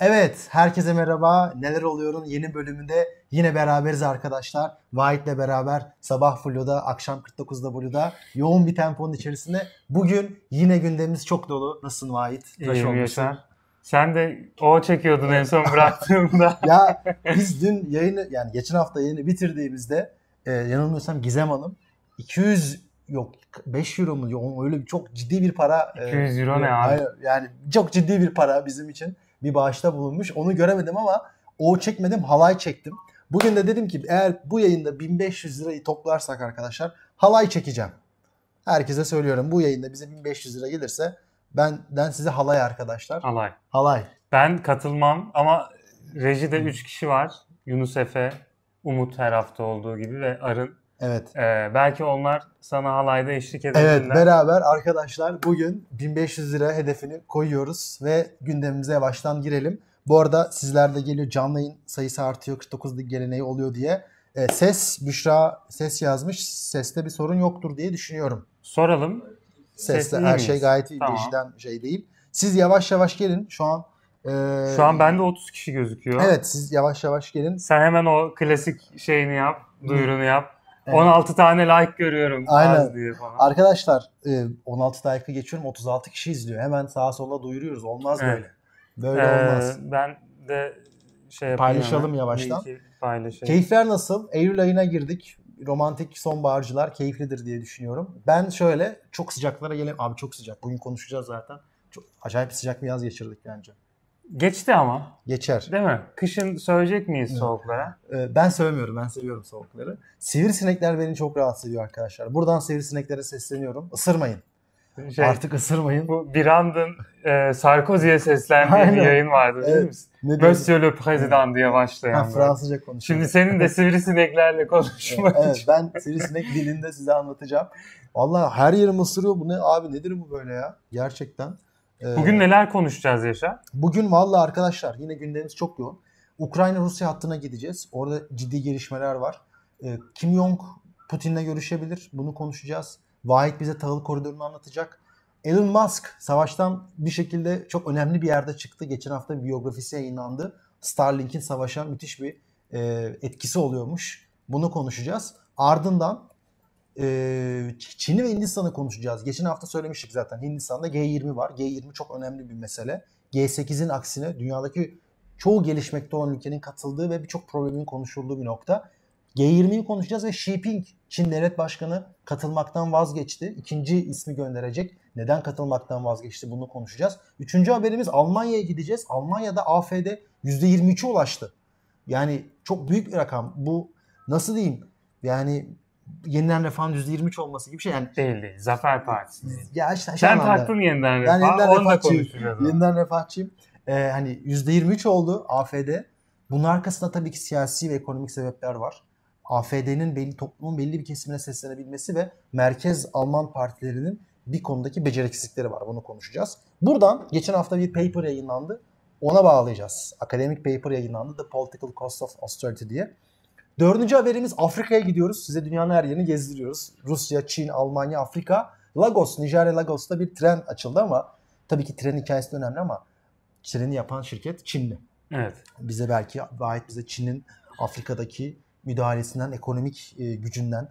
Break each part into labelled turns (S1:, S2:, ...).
S1: Evet, herkese merhaba. Neler oluyorun yeni bölümünde yine beraberiz arkadaşlar. Vahit'le beraber sabah Flu'da, akşam 49'da Blu'da yoğun bir temponun içerisinde. Bugün yine gündemimiz çok dolu. Nasılsın Vahit?
S2: İyiyim. Yaşar. Sen de o çekiyordun en son bıraktığımda.
S1: Ya biz dün yayını yani geçen hafta yayını bitirdiğimizde e, yanılmıyorsam Gizem Hanım 200 yok 5 euro mu öyle bir çok ciddi bir para. e,
S2: 200 euro ne abi?
S1: hayır, yani çok ciddi bir para bizim için bir bağışta bulunmuş. Onu göremedim ama o çekmedim halay çektim. Bugün de dedim ki eğer bu yayında 1500 lirayı toplarsak arkadaşlar halay çekeceğim. Herkese söylüyorum bu yayında bize 1500 lira gelirse benden size halay arkadaşlar.
S2: Alay.
S1: Halay.
S2: Ben katılmam ama rejide 3 kişi var. Yunus Efe, Umut her hafta olduğu gibi ve Arın.
S1: Evet.
S2: Ee, belki onlar sana halayda eşlik
S1: Evet
S2: edebilirler.
S1: beraber arkadaşlar bugün 1500 lira hedefini koyuyoruz ve gündemimize yavaştan girelim. Bu arada sizler de geliyor canlı yayın sayısı artıyor 49'luk geleneği oluyor diye. E, ses Büşra ses yazmış. Seste bir sorun yoktur diye düşünüyorum.
S2: Soralım.
S1: Seste
S2: Ses iyi
S1: her
S2: miyiz?
S1: şey gayet iyi.
S2: Tamam.
S1: Rejiden şey değil. Siz yavaş yavaş gelin. Şu an e,
S2: Şu an bende 30 kişi gözüküyor.
S1: Evet siz yavaş yavaş gelin.
S2: Sen hemen o klasik şeyini yap, duyurunu yap.
S1: Evet.
S2: 16 tane like görüyorum
S1: Aynen.
S2: az diye falan.
S1: Arkadaşlar e, 16 dakika geçiyorum 36 kişi izliyor. Hemen sağa sola duyuruyoruz. Olmaz
S2: Evet.
S1: böyle. Böyle
S2: Ee,
S1: olmaz.
S2: Ben de şey
S1: Paylaşalım yavaştan.
S2: Paylaşayım.
S1: Keyifler nasıl? Eylül ayına girdik. Romantik sonbaharcılar keyiflidir diye düşünüyorum. Ben şöyle çok sıcaklara geleyim. Abi çok sıcak. Bugün konuşacağız zaten. Çok acayip sıcak bir yaz geçirdik bence.
S2: Geçti ama
S1: Geçer.
S2: değil mi? Kışın söyleyecek miyiz
S1: Evet.
S2: soğuklara?
S1: Ee, Ben sevmiyorum. Ben seviyorum soğukları. Sivrisinekler beni çok rahatsız ediyor arkadaşlar. Buradan sivrisineklere sesleniyorum. Isırmayın.
S2: Şey,
S1: Artık ısırmayın.
S2: bu Birand'ın e, Sarkozy'ye seslendiği bir yayın vardı değil
S1: Evet.
S2: mi? Monsieur le Président diye başlayan.
S1: Ha. Fransızca konuşuyor.
S2: Şimdi senin de sivrisineklerle konuşmak
S1: Evet,
S2: için.
S1: ben sivrisinek dilinde size anlatacağım. Vallahi her yerim ısırıyor. Bu ne abi nedir bu böyle ya? Gerçekten. Ee,
S2: Bugün neler konuşacağız Yaşar?
S1: Bugün vallahi arkadaşlar yine gündemimiz çok yoğun. Ukrayna-Rusya hattına gideceğiz. Orada ciddi gelişmeler var. Ee, Kim Jong Putin'le görüşebilir. Bunu konuşacağız. Vahit bize tahıl koridorunu anlatacak. Elon Musk savaştan bir şekilde çok önemli bir yerde çıktı. Geçen hafta biyografisi yayınlandı. Starlink'in savaşa müthiş bir e, etkisi oluyormuş. Bunu konuşacağız. Ardından e, Çin'i ve Hindistan'ı konuşacağız. Geçen hafta söylemiştik zaten. Hindistan'da G20 var. G20 çok önemli bir mesele. G8'in aksine dünyadaki çoğu gelişmekte olan ülkenin katıldığı ve birçok problemin konuşulduğu bir nokta. G20'yi konuşacağız ve Xi Jinping, Çin Devlet Başkanı katılmaktan vazgeçti. İkinci ismi gönderecek. Neden katılmaktan vazgeçti bunu konuşacağız. Üçüncü haberimiz Almanya'ya gideceğiz. Almanya'da AFD %23'e ulaştı. Yani çok büyük bir rakam. Bu nasıl diyeyim? Yani yeniden refahın %23 olması gibi bir şey. Yani
S2: Değil değil. Zafer Partisi
S1: ya işte
S2: Sen
S1: anlamda.
S2: taktın yeniden
S1: Ben
S2: refah.
S1: yeniden
S2: Onu
S1: refahçıyım. Yeniden refahçıyım. Ee, hani %23 oldu AFD. Bunun arkasında tabii ki siyasi ve ekonomik sebepler var. AFD'nin belli toplumun belli bir kesimine seslenebilmesi ve merkez Alman partilerinin bir konudaki beceriksizlikleri var. Bunu konuşacağız. Buradan geçen hafta bir paper yayınlandı. Ona bağlayacağız. Akademik paper yayınlandı. The Political Cost of Austerity diye. Dördüncü haberimiz Afrika'ya gidiyoruz. Size dünyanın her yerini gezdiriyoruz. Rusya, Çin, Almanya, Afrika. Lagos, Nijerya Lagos'ta bir tren açıldı ama tabii ki tren hikayesi de önemli ama treni yapan şirket Çinli.
S2: Evet.
S1: Bize belki ait bize Çin'in Afrika'daki müdahalesinden, ekonomik e, gücünden,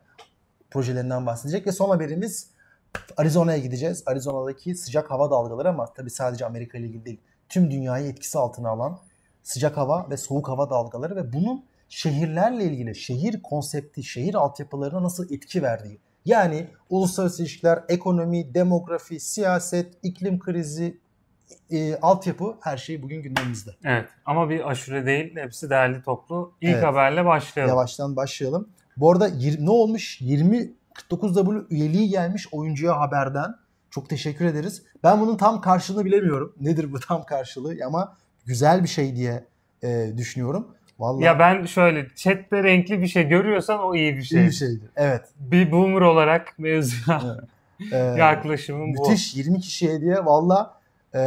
S1: projelerinden bahsedecek ve son haberimiz Arizona'ya gideceğiz. Arizona'daki sıcak hava dalgaları ama tabii sadece Amerika ile ilgili değil. Tüm dünyayı etkisi altına alan sıcak hava ve soğuk hava dalgaları ve bunun şehirlerle ilgili şehir konsepti, şehir altyapılarına nasıl etki verdiği. Yani uluslararası ilişkiler, ekonomi, demografi, siyaset, iklim krizi, e, altyapı her şey bugün gündemimizde.
S2: Evet. Ama bir aşure değil. Hepsi değerli toplu. İlk
S1: Evet.
S2: haberle başlayalım.
S1: Yavaştan başlayalım. Bu arada yir- ne olmuş? 20 49W üyeliği gelmiş oyuncuya haberden. Çok teşekkür ederiz. Ben bunun tam karşılığını bilemiyorum. Nedir bu tam karşılığı ama güzel bir şey diye e, düşünüyorum. Vallahi
S2: Ya ben şöyle chatte renkli bir şey görüyorsan o iyi bir şey.
S1: iyi bir şeydir. Evet.
S2: Bir boomer olarak mevzuya
S1: Ee,
S2: yaklaşımım bu.
S1: müthiş 20 kişi hediye. Valla e,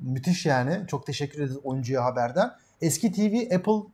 S1: müthiş yani. Çok teşekkür ederiz oyuncuya haberden. Eski TV Apple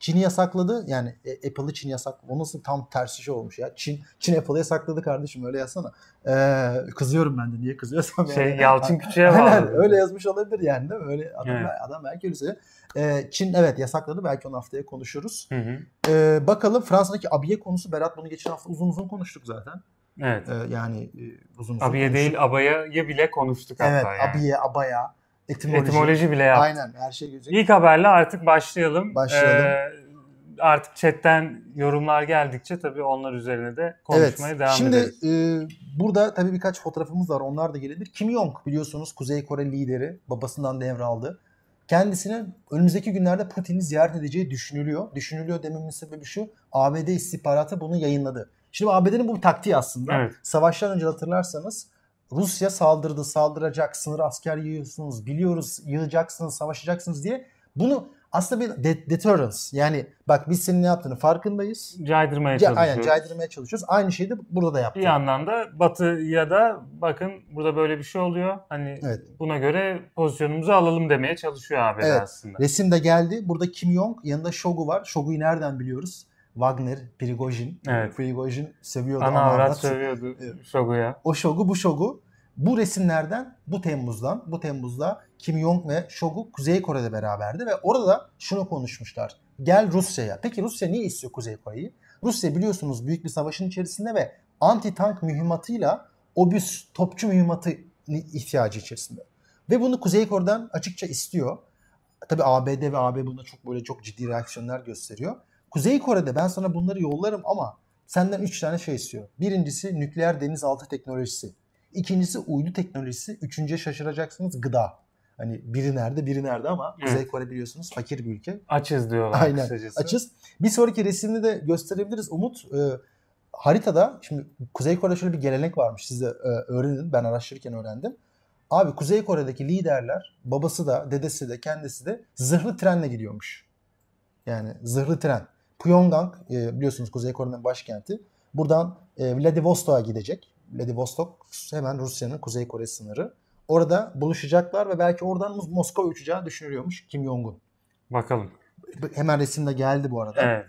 S1: Çin'i yasakladı. Yani e, Apple'ı Çin yasakladı. O nasıl tam tersi şey olmuş ya. Çin Çin Apple'ı yasakladı kardeşim öyle yazsana. Ee, kızıyorum ben de niye kızıyorsam.
S2: Şey
S1: yani.
S2: Yalçın Küçük'e
S1: Aynen
S2: bağlı.
S1: öyle yazmış olabilir yani değil mi? Öyle adam,
S2: Evet.
S1: adam belki öyle. Ee, Çin evet yasakladı. Belki onu haftaya konuşuruz.
S2: Hı hı.
S1: Ee, bakalım Fransa'daki abiye konusu Berat bunu geçen hafta uzun uzun konuştuk zaten.
S2: Evet.
S1: Ee, yani e, uzun uzun
S2: Abiye
S1: konuştuk.
S2: değil abaya'yı bile konuştuk
S1: Evet
S2: hatta yani.
S1: abiye, abaya, etimoloji.
S2: Etimoloji bile yaptık.
S1: Aynen her şey gözüküyor.
S2: İlk haberle artık başlayalım.
S1: Başlayalım.
S2: Ee, artık chatten yorumlar geldikçe tabii onlar üzerine de konuşmaya
S1: evet.
S2: devam
S1: Şimdi
S2: ederiz.
S1: e, burada tabii birkaç fotoğrafımız var. Onlar da gelebilir. Kim Jong biliyorsunuz Kuzey Kore lideri babasından devraldı. Kendisinin önümüzdeki günlerde Putin'i ziyaret edeceği düşünülüyor. Düşünülüyor dememin sebebi şu. ABD istihbaratı bunu yayınladı. Şimdi ABD'nin bu bir taktiği aslında.
S2: Evet.
S1: Savaştan önce hatırlarsanız Rusya saldırdı, saldıracak, sınır asker yığıyorsunuz, biliyoruz yığacaksınız, savaşacaksınız diye. Bunu aslında bir de- deterrence. Yani bak biz senin ne yaptığını farkındayız.
S2: Caydırmaya
S1: Ca-
S2: çalışıyoruz.
S1: aynen caydırmaya çalışıyoruz. Aynı şeyi de burada da yaptık.
S2: Bir yandan da Batı'ya da bakın burada böyle bir şey oluyor. Hani
S1: Evet.
S2: buna göre pozisyonumuzu alalım demeye çalışıyor ABD
S1: Evet.
S2: aslında.
S1: Resim de geldi. Burada Kim Jong, yanında Shogu var. Shogu'yu nereden biliyoruz? Wagner, Prigojin.
S2: Evet.
S1: Prigojin seviyordu.
S2: Ana
S1: ama
S2: avrat
S1: Evet.
S2: Shogu'ya.
S1: O Shogu, bu Shogu. Bu resimlerden bu Temmuz'dan, bu Temmuz'da Kim Jong ve Shogu Kuzey Kore'de beraberdi ve orada da şunu konuşmuşlar. Gel Rusya'ya. Peki Rusya niye istiyor Kuzey Kore'yi? Rusya biliyorsunuz büyük bir savaşın içerisinde ve anti tank mühimmatıyla obüs topçu mühimmatı ihtiyacı içerisinde. Ve bunu Kuzey Kore'den açıkça istiyor. Tabi ABD ve AB buna çok böyle çok ciddi reaksiyonlar gösteriyor. Kuzey Kore'de ben sana bunları yollarım ama senden 3 tane şey istiyor. Birincisi nükleer denizaltı teknolojisi. İkincisi uydu teknolojisi. Üçüncüye şaşıracaksınız gıda. Hani biri nerede biri nerede ama
S2: Evet.
S1: Kuzey Kore biliyorsunuz fakir bir ülke.
S2: Açız diyorlar
S1: Aynen
S2: kısacası.
S1: açız. Bir sonraki resimde de gösterebiliriz Umut. Ee, haritada şimdi Kuzey Kore'de şöyle bir gelenek varmış. Siz de e, öğrenin. Ben araştırırken öğrendim. Abi Kuzey Kore'deki liderler babası da dedesi de kendisi de zırhlı trenle gidiyormuş. Yani zırhlı tren. Pyongyang e, biliyorsunuz Kuzey Kore'nin başkenti. Buradan e, Vladivostok'a gidecek. Vladivostok hemen Rusya'nın Kuzey Kore sınırı. Orada buluşacaklar ve belki oradan Mos- Moskova uçacağı düşünülüyormuş Kim Jong-un.
S2: Bakalım.
S1: Hemen resimde geldi bu arada.
S2: Evet.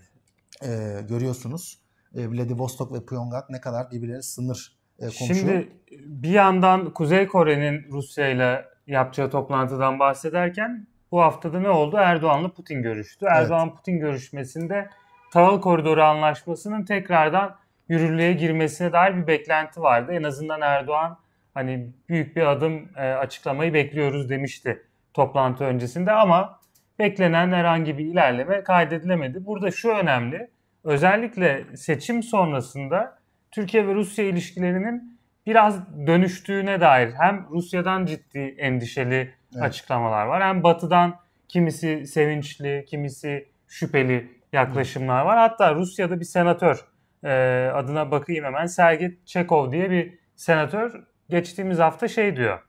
S1: E, görüyorsunuz. E, Vladivostok ve Pyongyang ne kadar birbirlerine sınır e, komşu.
S2: Şimdi bir yandan Kuzey Kore'nin Rusya ile yapacağı toplantıdan bahsederken bu haftada ne oldu? Erdoğan'la Putin görüştü. Erdoğan-Putin görüşmesinde Tahıl Koridoru Anlaşması'nın tekrardan yürürlüğe girmesine dair bir beklenti vardı. En azından Erdoğan hani büyük bir adım e, açıklamayı bekliyoruz demişti toplantı öncesinde ama beklenen herhangi bir ilerleme kaydedilemedi. Burada şu önemli. Özellikle seçim sonrasında Türkiye ve Rusya ilişkilerinin biraz dönüştüğüne dair hem Rusya'dan ciddi endişeli
S1: Evet.
S2: açıklamalar var hem Batı'dan kimisi sevinçli, kimisi şüpheli yaklaşımlar var. Hatta Rusya'da bir senatör e, adına bakayım hemen Sergey Çekov diye bir senatör geçtiğimiz hafta şey diyor.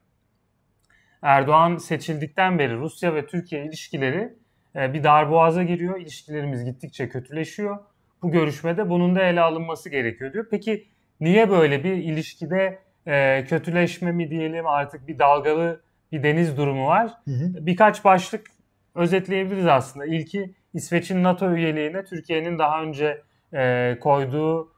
S2: Erdoğan seçildikten beri Rusya ve Türkiye ilişkileri e, bir darboğaza giriyor. İlişkilerimiz gittikçe kötüleşiyor. Bu görüşmede bunun da ele alınması gerekiyor diyor. Peki niye böyle bir ilişkide e, kötüleşme mi diyelim artık bir dalgalı bir deniz durumu var?
S1: Hı hı.
S2: Birkaç başlık özetleyebiliriz aslında. İlki İsveç'in NATO üyeliğine Türkiye'nin daha önce e, koyduğu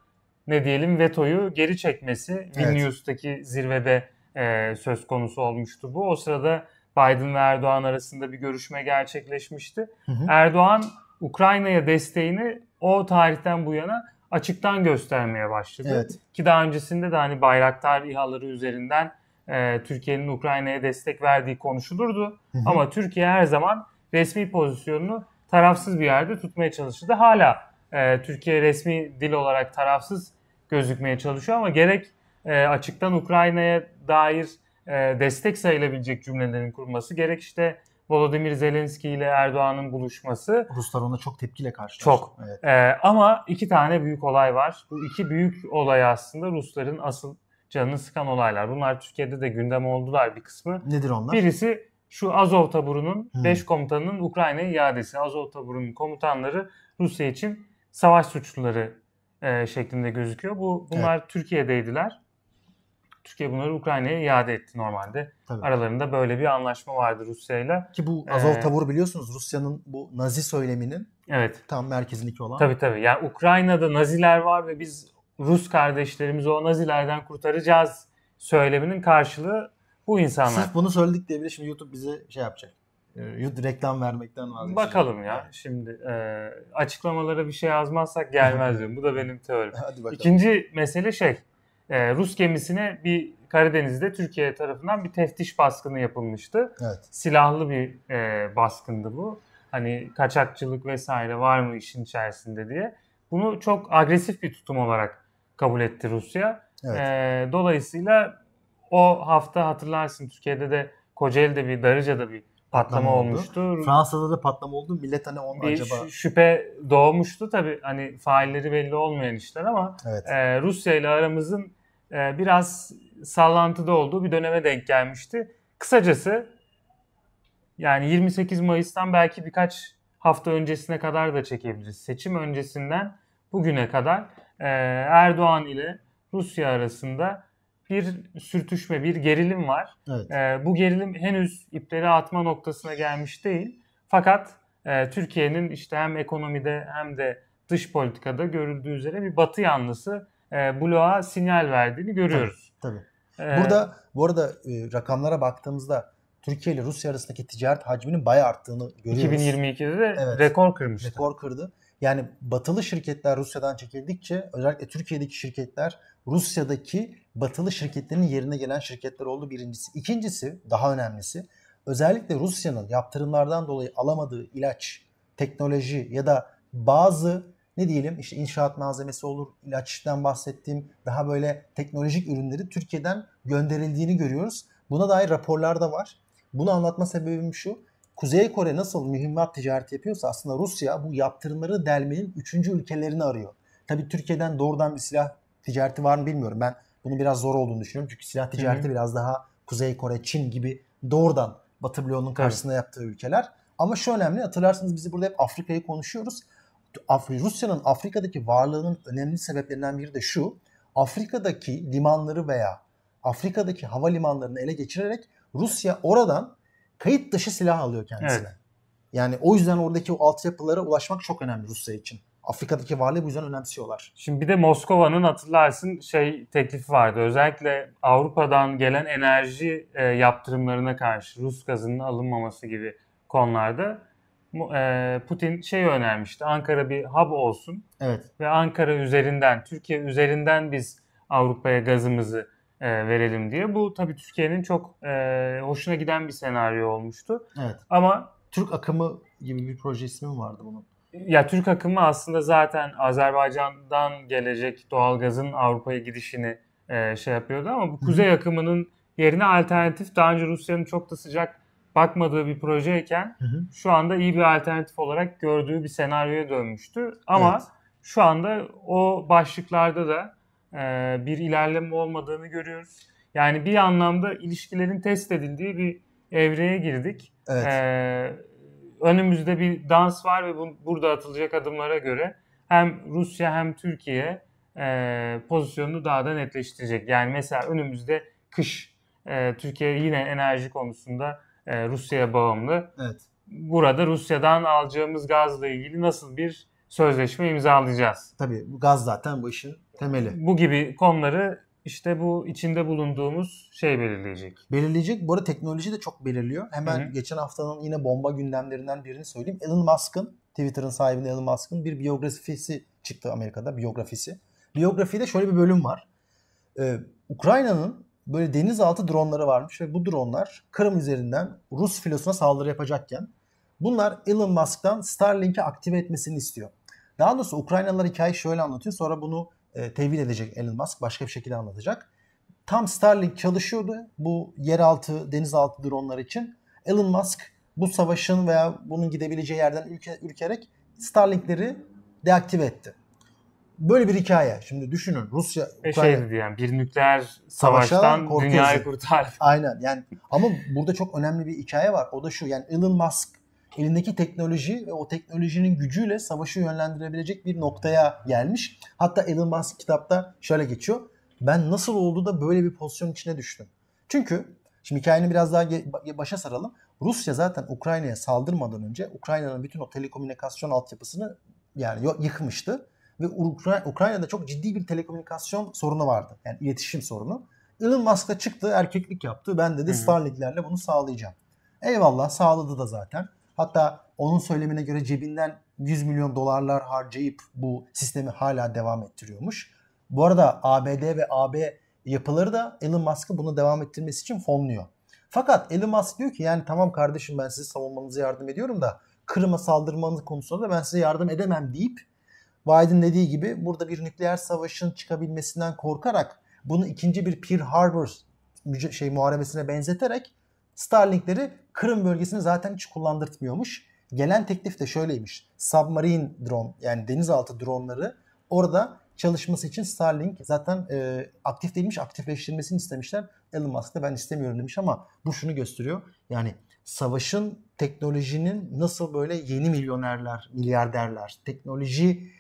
S2: ne diyelim vetoyu geri çekmesi. Vilnius'taki zirvede e, söz konusu olmuştu bu. O sırada Biden ve Erdoğan arasında bir görüşme gerçekleşmişti.
S1: Hı hı.
S2: Erdoğan Ukrayna'ya desteğini o tarihten bu yana açıktan göstermeye başladı.
S1: Evet.
S2: Ki daha öncesinde de hani Bayraktar İHA'ları üzerinden e, Türkiye'nin Ukrayna'ya destek verdiği konuşulurdu.
S1: Hı hı.
S2: Ama Türkiye her zaman resmi pozisyonunu tarafsız bir yerde tutmaya çalıştı. Hala e, Türkiye resmi dil olarak tarafsız gözükmeye çalışıyor ama gerek e, açıktan Ukrayna'ya dair e, destek sayılabilecek cümlelerin kurması gerek işte Volodymyr Zelenski ile Erdoğan'ın buluşması
S1: Ruslar ona çok tepkiyle karşılaştı.
S2: Çok.
S1: Evet.
S2: ee, ama iki tane büyük olay var. Bu iki büyük olay aslında Rusların asıl canını sıkan olaylar. Bunlar Türkiye'de de gündem oldular bir kısmı.
S1: Nedir onlar?
S2: Birisi şu Azov taburunun
S1: Hmm.
S2: 5 komutanının Ukrayna'ya iadesi. Azov taburunun komutanları Rusya için savaş suçluları e, şeklinde gözüküyor. Bu bunlar Türkiye'deydiler. Türkiye bunları Ukrayna'ya iade etti normalde.
S1: Tabii.
S2: Aralarında böyle bir anlaşma vardı Rusya'yla.
S1: Ki bu Azov
S2: Ee,
S1: tavır biliyorsunuz Rusya'nın bu Nazi söyleminin
S2: Evet.
S1: tam merkezindeki olan.
S2: Tabii tabii. Yani Ukrayna'da Naziler var ve biz Rus kardeşlerimizi o Nazilerden kurtaracağız söyleminin karşılığı bu insanlar.
S1: Sırf bunu söyledik diye bile şimdi YouTube bize şey yapacak. Ee, YouTube reklam vermekten vazgeçecek.
S2: Bakalım ya. Şimdi e, açıklamalara bir şey yazmazsak gelmez diyorum. Bu da benim teorim. İkinci mesele şey. e, Rus gemisine bir Karadeniz'de Türkiye tarafından bir teftiş baskını yapılmıştı.
S1: Evet.
S2: Silahlı bir e, baskındı bu. Hani kaçakçılık vesaire var mı işin içerisinde diye. Bunu çok agresif bir tutum olarak kabul etti Rusya.
S1: Evet.
S2: E, dolayısıyla o hafta hatırlarsın Türkiye'de de Kocaeli'de bir Darıca'da bir patlama,
S1: Patlama oldu.
S2: olmuştu.
S1: Fransa'da da patlama oldu. Millet hani onu
S2: bir
S1: acaba...
S2: şü- şüphe doğmuştu tabii hani failleri belli olmayan işler ama
S1: Evet.
S2: e, Rusya ile aramızın e, biraz sallantıda olduğu bir döneme denk gelmişti. Kısacası yani 28 Mayıs'tan belki birkaç hafta öncesine kadar da çekebiliriz. Seçim öncesinden bugüne kadar Erdoğan ile Rusya arasında bir sürtüşme, bir gerilim var.
S1: Evet.
S2: E, bu gerilim henüz ipleri atma noktasına gelmiş değil. Fakat e, Türkiye'nin işte hem ekonomide hem de dış politikada görüldüğü üzere bir batı yanlısı e, bloğa sinyal verdiğini görüyoruz.
S1: Tabii.
S2: E,
S1: Burada bu arada e, rakamlara baktığımızda Türkiye ile Rusya arasındaki ticaret hacminin bayağı arttığını görüyoruz.
S2: 2022'de de
S1: Evet.
S2: rekor kırmıştı.
S1: rekor kırdı. Yani batılı şirketler Rusya'dan çekildikçe özellikle Türkiye'deki şirketler Rusya'daki batılı şirketlerin yerine gelen şirketler oldu birincisi. İkincisi daha önemlisi özellikle Rusya'nın yaptırımlardan dolayı alamadığı ilaç, teknoloji ya da bazı ne diyelim işte inşaat malzemesi olur, ilaçtan bahsettiğim daha böyle teknolojik ürünleri Türkiye'den gönderildiğini görüyoruz. Buna dair raporlar da var. Bunu anlatma sebebim şu. Kuzey Kore nasıl mühimmat ticareti yapıyorsa aslında Rusya bu yaptırımları delmenin üçüncü ülkelerini arıyor. Tabii Türkiye'den doğrudan bir silah ticareti var mı bilmiyorum. Ben bunun biraz zor olduğunu düşünüyorum. Çünkü silah ticareti biraz daha Kuzey Kore, Çin gibi doğrudan Batı bloğunun karşısında yaptığı ülkeler. Ama şu önemli hatırlarsanız biz burada hep Afrika'yı konuşuyoruz. Af- Rusya'nın Afrika'daki varlığının önemli sebeplerinden biri de şu. Afrika'daki limanları veya Afrika'daki havalimanlarını ele geçirerek Rusya oradan kayıt dışı silah alıyor kendisine.
S2: Evet.
S1: Yani o yüzden oradaki o altyapılara ulaşmak çok önemli Rusya için. Afrika'daki varlığı bu yüzden önemsiyorlar.
S2: Şimdi bir de Moskova'nın hatırlarsın şey teklifi vardı. Özellikle Avrupa'dan gelen enerji e, yaptırımlarına karşı Rus gazının alınmaması gibi konularda e, Putin şey önermişti. Ankara bir hub olsun
S1: Evet.
S2: ve Ankara üzerinden, Türkiye üzerinden biz Avrupa'ya gazımızı e, verelim diye. Bu tabii Türkiye'nin çok e, hoşuna giden bir senaryo olmuştu.
S1: Evet.
S2: Ama
S1: Türk akımı gibi bir proje ismi mi vardı bunun?
S2: ya Türk akımı aslında zaten Azerbaycan'dan gelecek doğalgazın Avrupa'ya gidişini e, şey yapıyordu ama bu kuzey akımının yerine alternatif daha önce Rusya'nın çok da sıcak bakmadığı bir projeyken
S1: Hı hı.
S2: şu anda iyi bir alternatif olarak gördüğü bir senaryoya dönmüştü. Ama
S1: Evet.
S2: şu anda o başlıklarda da bir ilerleme olmadığını görüyoruz. Yani bir anlamda ilişkilerin test edildiği bir evreye girdik.
S1: Evet.
S2: Ee, önümüzde bir dans var ve bu, burada atılacak adımlara göre hem Rusya hem Türkiye e, pozisyonunu daha da netleştirecek. Yani mesela önümüzde kış e, Türkiye yine enerji konusunda e, Rusya'ya bağımlı.
S1: Evet.
S2: Burada Rusya'dan alacağımız gazla ilgili nasıl bir sözleşme imzalayacağız?
S1: Tabii gaz zaten bu işin temeli.
S2: Bu gibi konuları işte bu içinde bulunduğumuz şey belirleyecek.
S1: Belirleyecek. Bu arada teknoloji de çok belirliyor. Hemen
S2: Hı hı.
S1: geçen haftanın yine bomba gündemlerinden birini söyleyeyim. Elon Musk'ın, Twitter'ın sahibi Elon Musk'ın bir biyografisi çıktı Amerika'da. Biyografisi. Biyografide şöyle bir bölüm var. Ee, Ukrayna'nın böyle denizaltı dronları varmış ve bu dronlar Kırım üzerinden Rus filosuna saldırı yapacakken bunlar Elon Musk'tan Starlink'i aktive etmesini istiyor. Daha doğrusu Ukraynalılar hikayeyi şöyle anlatıyor. Sonra bunu e, tevil edecek Elon Musk. Başka bir şekilde anlatacak. Tam Starlink çalışıyordu bu yeraltı, denizaltı dronlar için. Elon Musk bu savaşın veya bunun gidebileceği yerden ülke, ürkerek Starlink'leri deaktive etti. Böyle bir hikaye. Şimdi düşünün Rusya,
S2: Ve
S1: Ukrayna...
S2: şey dedi yani bir nükleer savaştan dünyayı kurtar.
S1: Aynen yani ama burada çok önemli bir hikaye var. O da şu yani Elon Musk elindeki teknoloji ve o teknolojinin gücüyle savaşı yönlendirebilecek bir noktaya gelmiş. Hatta Elon Musk kitapta şöyle geçiyor. ben nasıl oldu da böyle bir pozisyon içine düştüm? Çünkü şimdi hikayenin biraz daha başa saralım. Rusya zaten Ukrayna'ya saldırmadan önce Ukrayna'nın bütün o telekomünikasyon altyapısını yani yıkmıştı. Ve Ukrayna'da çok ciddi bir telekomünikasyon sorunu vardı. Yani iletişim sorunu. Elon Musk'a çıktı, erkeklik yaptı. Ben dedi Starlink'lerle bunu sağlayacağım. Eyvallah sağladı da zaten. Hatta onun söylemine göre cebinden 100 milyon dolarlar harcayıp bu sistemi hala devam ettiriyormuş. Bu arada ABD ve AB yapıları da Elon Musk'ı bunu devam ettirmesi için fonluyor. Fakat Elon Musk diyor ki yani tamam kardeşim ben sizi savunmanıza yardım ediyorum da Kırım'a saldırmanız konusunda da ben size yardım edemem deyip Biden dediği gibi burada bir nükleer savaşın çıkabilmesinden korkarak bunu ikinci bir Pearl Harbor şey muharebesine benzeterek Starlink'leri Kırım bölgesini zaten hiç kullandırtmıyormuş. Gelen teklif de şöyleymiş. Submarine drone yani denizaltı dronları orada çalışması için Starlink zaten e, aktif değilmiş aktifleştirmesini istemişler. Elon Musk da ben istemiyorum demiş ama bu şunu gösteriyor. Yani savaşın teknolojinin nasıl böyle yeni milyonerler, milyarderler, teknoloji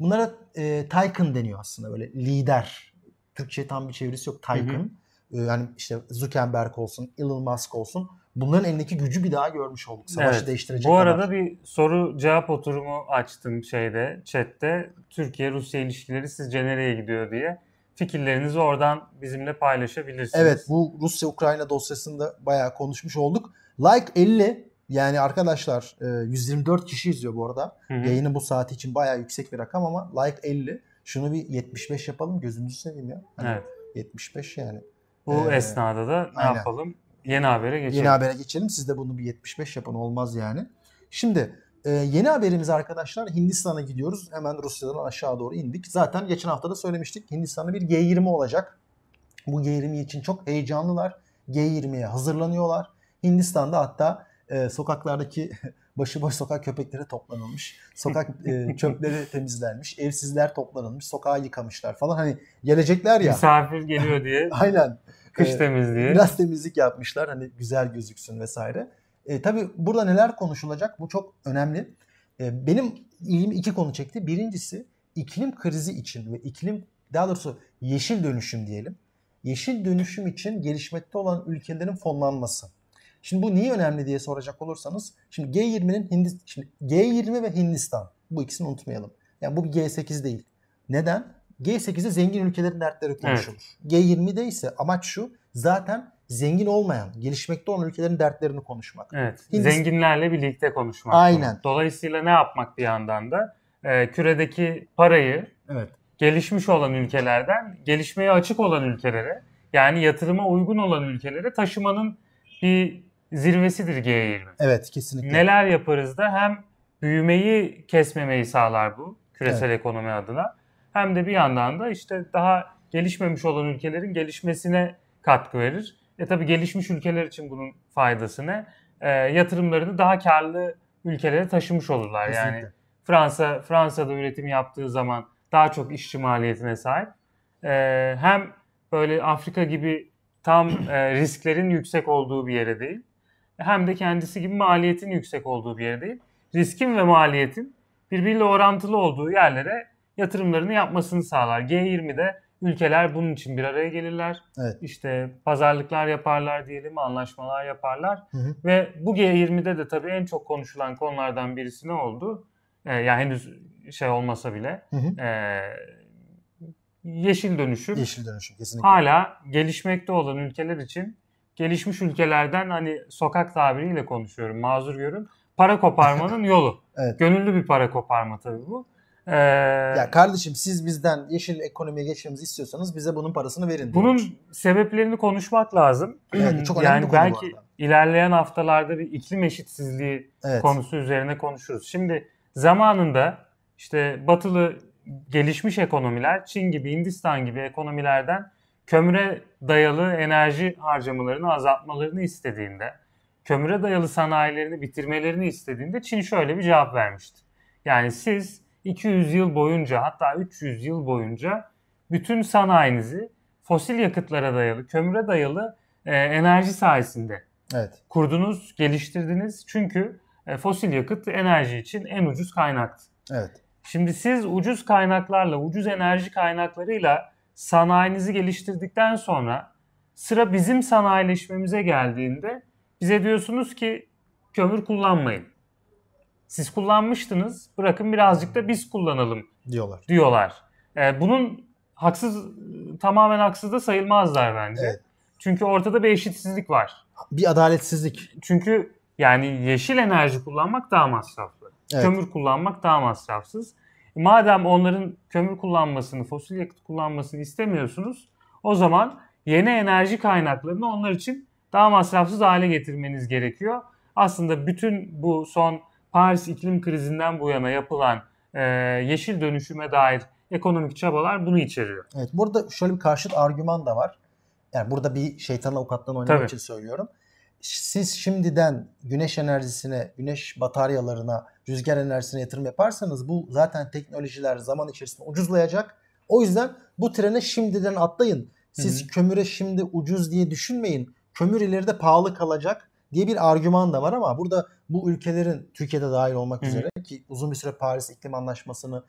S1: bunlara e, Tycoon deniyor aslında böyle lider. Türkçe tam bir çevirisi yok Tycoon. Hı hı. E, yani işte Zuckerberg olsun, Elon Musk olsun bunların elindeki gücü bir daha görmüş olduk. Savaşı evet. değiştirecek
S2: Bu arada kadar. bir soru cevap oturumu açtım şeyde, chatte. Türkiye-Rusya ilişkileri sizce nereye gidiyor diye. Fikirlerinizi oradan bizimle paylaşabilirsiniz.
S1: Evet bu Rusya-Ukrayna dosyasında bayağı konuşmuş olduk. Like 50 yani arkadaşlar 124 e, kişi izliyor bu arada. Hı hı. Yayının bu saati için bayağı yüksek bir rakam ama like 50. Şunu bir 75 yapalım gözünüzü seveyim ya. Hani evet. 75 yani.
S2: Bu ee, esnada da ne aynen. yapalım? Yeni habere geçelim.
S1: Yeni habere geçelim. Siz de bunu bir 75 yapın olmaz yani. Şimdi e, yeni haberimiz arkadaşlar Hindistan'a gidiyoruz. Hemen Rusya'dan aşağı doğru indik. Zaten geçen hafta da söylemiştik. Hindistan'da bir G20 olacak. Bu G20 için çok heyecanlılar. G20'ye hazırlanıyorlar. Hindistan'da hatta e, sokaklardaki başıboş sokak köpekleri toplanılmış. Sokak e, çöpleri temizlenmiş. Evsizler toplanılmış. Sokağı yıkamışlar falan. Hani gelecekler ya.
S2: Misafir geliyor diye.
S1: Aynen.
S2: Kış e, temizliği.
S1: Biraz temizlik yapmışlar. Hani güzel gözüksün vesaire. E, tabii burada neler konuşulacak? Bu çok önemli. E, benim ilgimi iki konu çekti. Birincisi iklim krizi için ve iklim daha doğrusu yeşil dönüşüm diyelim. Yeşil dönüşüm için gelişmekte olan ülkelerin fonlanması. Şimdi bu niye önemli diye soracak olursanız şimdi G20'nin Hindistan şimdi G20 ve Hindistan bu ikisini unutmayalım. Yani bu bir G8 değil. Neden? G8'de zengin ülkelerin dertleri konuşulur. Evet. G20'de ise amaç şu zaten zengin olmayan, gelişmekte olan ülkelerin dertlerini konuşmak.
S2: Evet. Hindistan... Zenginlerle birlikte konuşmak.
S1: Aynen.
S2: Dolayısıyla ne yapmak bir yandan da e, küredeki parayı evet. gelişmiş olan ülkelerden gelişmeye açık olan ülkelere yani yatırıma uygun olan ülkelere taşımanın bir zirvesidir G20.
S1: Evet kesinlikle.
S2: Neler yaparız da hem büyümeyi kesmemeyi sağlar bu küresel evet. ekonomi adına hem de bir yandan da işte daha gelişmemiş olan ülkelerin gelişmesine katkı verir. E tabi gelişmiş ülkeler için bunun faydası ne? E, yatırımlarını daha karlı ülkelere taşımış olurlar. Kesinlikle. Yani Fransa Fransa'da üretim yaptığı zaman daha çok işçi maliyetine sahip. E, hem böyle Afrika gibi tam e, risklerin yüksek olduğu bir yere değil hem de kendisi gibi maliyetin yüksek olduğu bir yer değil. Riskin ve maliyetin birbiriyle orantılı olduğu yerlere yatırımlarını yapmasını sağlar. G20'de ülkeler bunun için bir araya gelirler. Evet. İşte pazarlıklar yaparlar diyelim, anlaşmalar yaparlar. Hı hı. Ve bu G20'de de tabii en çok konuşulan konulardan birisi ne oldu? Ee, yani henüz şey olmasa bile hı hı. E, yeşil dönüşüm.
S1: Yeşil dönüşüm kesinlikle.
S2: Hala gelişmekte olan ülkeler için gelişmiş ülkelerden hani sokak tabiriyle konuşuyorum mazur görün. Para koparmanın yolu. evet. Gönüllü bir para koparma tabii bu.
S1: Ee, ya kardeşim siz bizden yeşil ekonomiye geçmemizi istiyorsanız bize bunun parasını verin.
S2: Bunun diyormuş. sebeplerini konuşmak lazım. Evet, çok önemli yani belki ilerleyen haftalarda bir iklim eşitsizliği evet. konusu üzerine konuşuruz. Şimdi zamanında işte batılı gelişmiş ekonomiler Çin gibi Hindistan gibi ekonomilerden kömüre dayalı enerji harcamalarını azaltmalarını istediğinde, kömüre dayalı sanayilerini bitirmelerini istediğinde Çin şöyle bir cevap vermişti. Yani siz 200 yıl boyunca hatta 300 yıl boyunca bütün sanayinizi fosil yakıtlara dayalı, kömüre dayalı e, enerji sayesinde evet. kurdunuz, geliştirdiniz. Çünkü e, fosil yakıt enerji için en ucuz kaynaktı.
S1: Evet.
S2: Şimdi siz ucuz kaynaklarla, ucuz enerji kaynaklarıyla sanayinizi geliştirdikten sonra sıra bizim sanayileşmemize geldiğinde bize diyorsunuz ki kömür kullanmayın. Siz kullanmıştınız bırakın birazcık da biz kullanalım
S1: diyorlar.
S2: diyorlar. Ee, bunun haksız tamamen haksız da sayılmazlar bence.
S1: Evet.
S2: Çünkü ortada bir eşitsizlik var.
S1: Bir adaletsizlik.
S2: Çünkü yani yeşil enerji kullanmak daha masraflı.
S1: Evet.
S2: Kömür kullanmak daha masrafsız. Madem onların kömür kullanmasını, fosil yakıt kullanmasını istemiyorsunuz, o zaman yeni enerji kaynaklarını onlar için daha masrafsız hale getirmeniz gerekiyor. Aslında bütün bu son Paris iklim krizinden bu yana yapılan e, yeşil dönüşüme dair ekonomik çabalar bunu içeriyor.
S1: Evet. Burada şöyle bir karşıt argüman da var. Yani burada bir şeytan avukatlığını oynamak
S2: Tabii.
S1: için söylüyorum. Siz şimdiden güneş enerjisine, güneş bataryalarına, rüzgar enerjisine yatırım yaparsanız bu zaten teknolojiler zaman içerisinde ucuzlayacak. O yüzden bu trene şimdiden atlayın. Siz
S2: Hı
S1: kömüre şimdi ucuz diye düşünmeyin. Kömür ileride pahalı kalacak diye bir argüman da var ama burada bu ülkelerin Türkiye'de dahil olmak
S2: Hı hı.
S1: üzere ki uzun bir süre Paris İklim Anlaşması'nı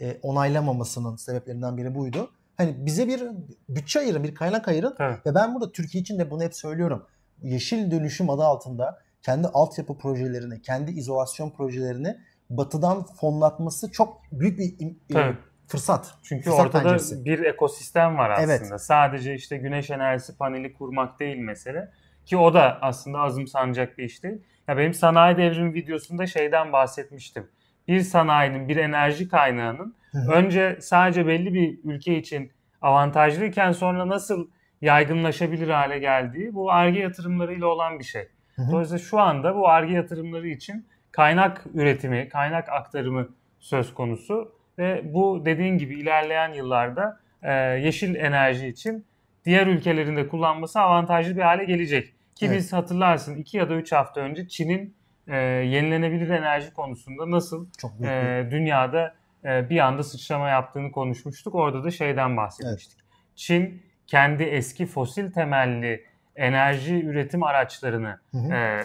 S1: e, onaylamamasının sebeplerinden biri buydu. Hani bize bir bütçe ayırın, bir kaynak ayırın
S2: Tabii.
S1: ve ben burada Türkiye için de bunu hep söylüyorum. Yeşil dönüşüm adı altında kendi altyapı projelerini, kendi izolasyon projelerini batıdan fonlatması çok büyük bir e,
S2: Tabii.
S1: fırsat.
S2: Çünkü
S1: Fırsat
S2: ortada
S1: penceresi.
S2: bir ekosistem var aslında.
S1: Evet.
S2: Sadece işte güneş enerjisi paneli kurmak değil mesele. Ki o da aslında azımsanacak bir iş değil. Ya benim sanayi devrimi videosunda şeyden bahsetmiştim. Bir sanayinin, bir enerji kaynağının önce sadece belli bir ülke için avantajlıyken sonra nasıl yaygınlaşabilir hale geldiği bu ARGE yatırımlarıyla olan bir şey.
S1: Hı hı.
S2: Dolayısıyla şu anda bu ARGE yatırımları için kaynak üretimi, kaynak aktarımı söz konusu ve bu dediğin gibi ilerleyen yıllarda e, yeşil enerji için diğer ülkelerin de kullanması avantajlı bir hale gelecek. Ki
S1: Evet.
S2: biz hatırlarsın 2 ya da 3 hafta önce Çin'in e, yenilenebilir enerji konusunda nasıl
S1: Çok büyük
S2: e, dünyada e, bir anda sıçrama yaptığını konuşmuştuk. Orada da şeyden bahsetmiştik. Çin kendi eski fosil temelli enerji üretim araçlarını
S1: Hı hı.
S2: e,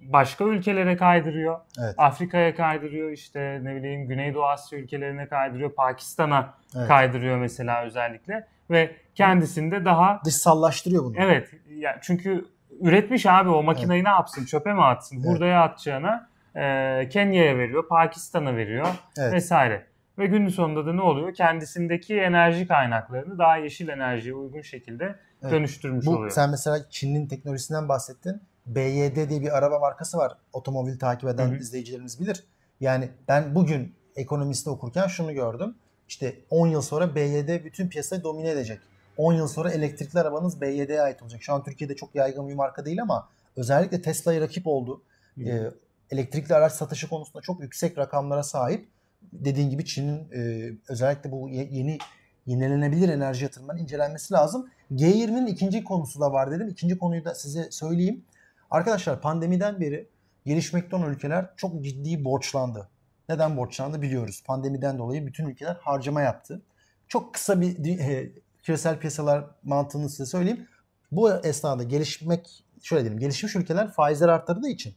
S2: başka ülkelere kaydırıyor.
S1: Evet.
S2: Afrika'ya kaydırıyor işte ne bileyim Güneydoğu Asya ülkelerine kaydırıyor. Pakistan'a
S1: Evet.
S2: kaydırıyor mesela özellikle ve kendisinde daha
S1: Dışsallaştırıyor bunu.
S2: evet ya çünkü üretmiş abi o makineyi ne yapsın çöpe mi atsın
S1: Evet.
S2: hurdaya atacağına e, Kenya'ya veriyor Pakistan'a veriyor
S1: Evet.
S2: vesaire. Ve günün sonunda da ne oluyor? Kendisindeki enerji kaynaklarını daha yeşil enerjiye uygun şekilde
S1: Evet.
S2: dönüştürmüş
S1: Bu
S2: oluyor.
S1: sen mesela Çin'in teknolojisinden bahsettin. BYD diye bir araba markası var. Otomobil takip eden
S2: Hı hı.
S1: izleyicilerimiz bilir. Yani ben bugün ekonomiste okurken şunu gördüm. İşte 10 yıl sonra BYD bütün piyasayı domine edecek. 10 yıl sonra elektrikli arabanız BYD'ye ait olacak. Şu an Türkiye'de çok yaygın bir marka değil ama özellikle Tesla'ya rakip oldu.
S2: Hı.
S1: Ee, elektrikli araç satışı konusunda çok yüksek rakamlara sahip. Dediğin gibi Çin'in e, özellikle bu ye- yeni yenilenebilir enerji yatırımlarının incelenmesi lazım. G20'nin ikinci konusu da var dedim. İkinci konuyu da size söyleyeyim. Arkadaşlar pandemiden beri gelişmekte olan ülkeler çok ciddi borçlandı. Neden borçlandı biliyoruz. Pandemiden dolayı bütün ülkeler harcama yaptı. Çok kısa bir e, küresel piyasalar mantığını size söyleyeyim. Bu esnada gelişmek, şöyle diyelim, gelişmiş ülkeler faizleri arttırdığı için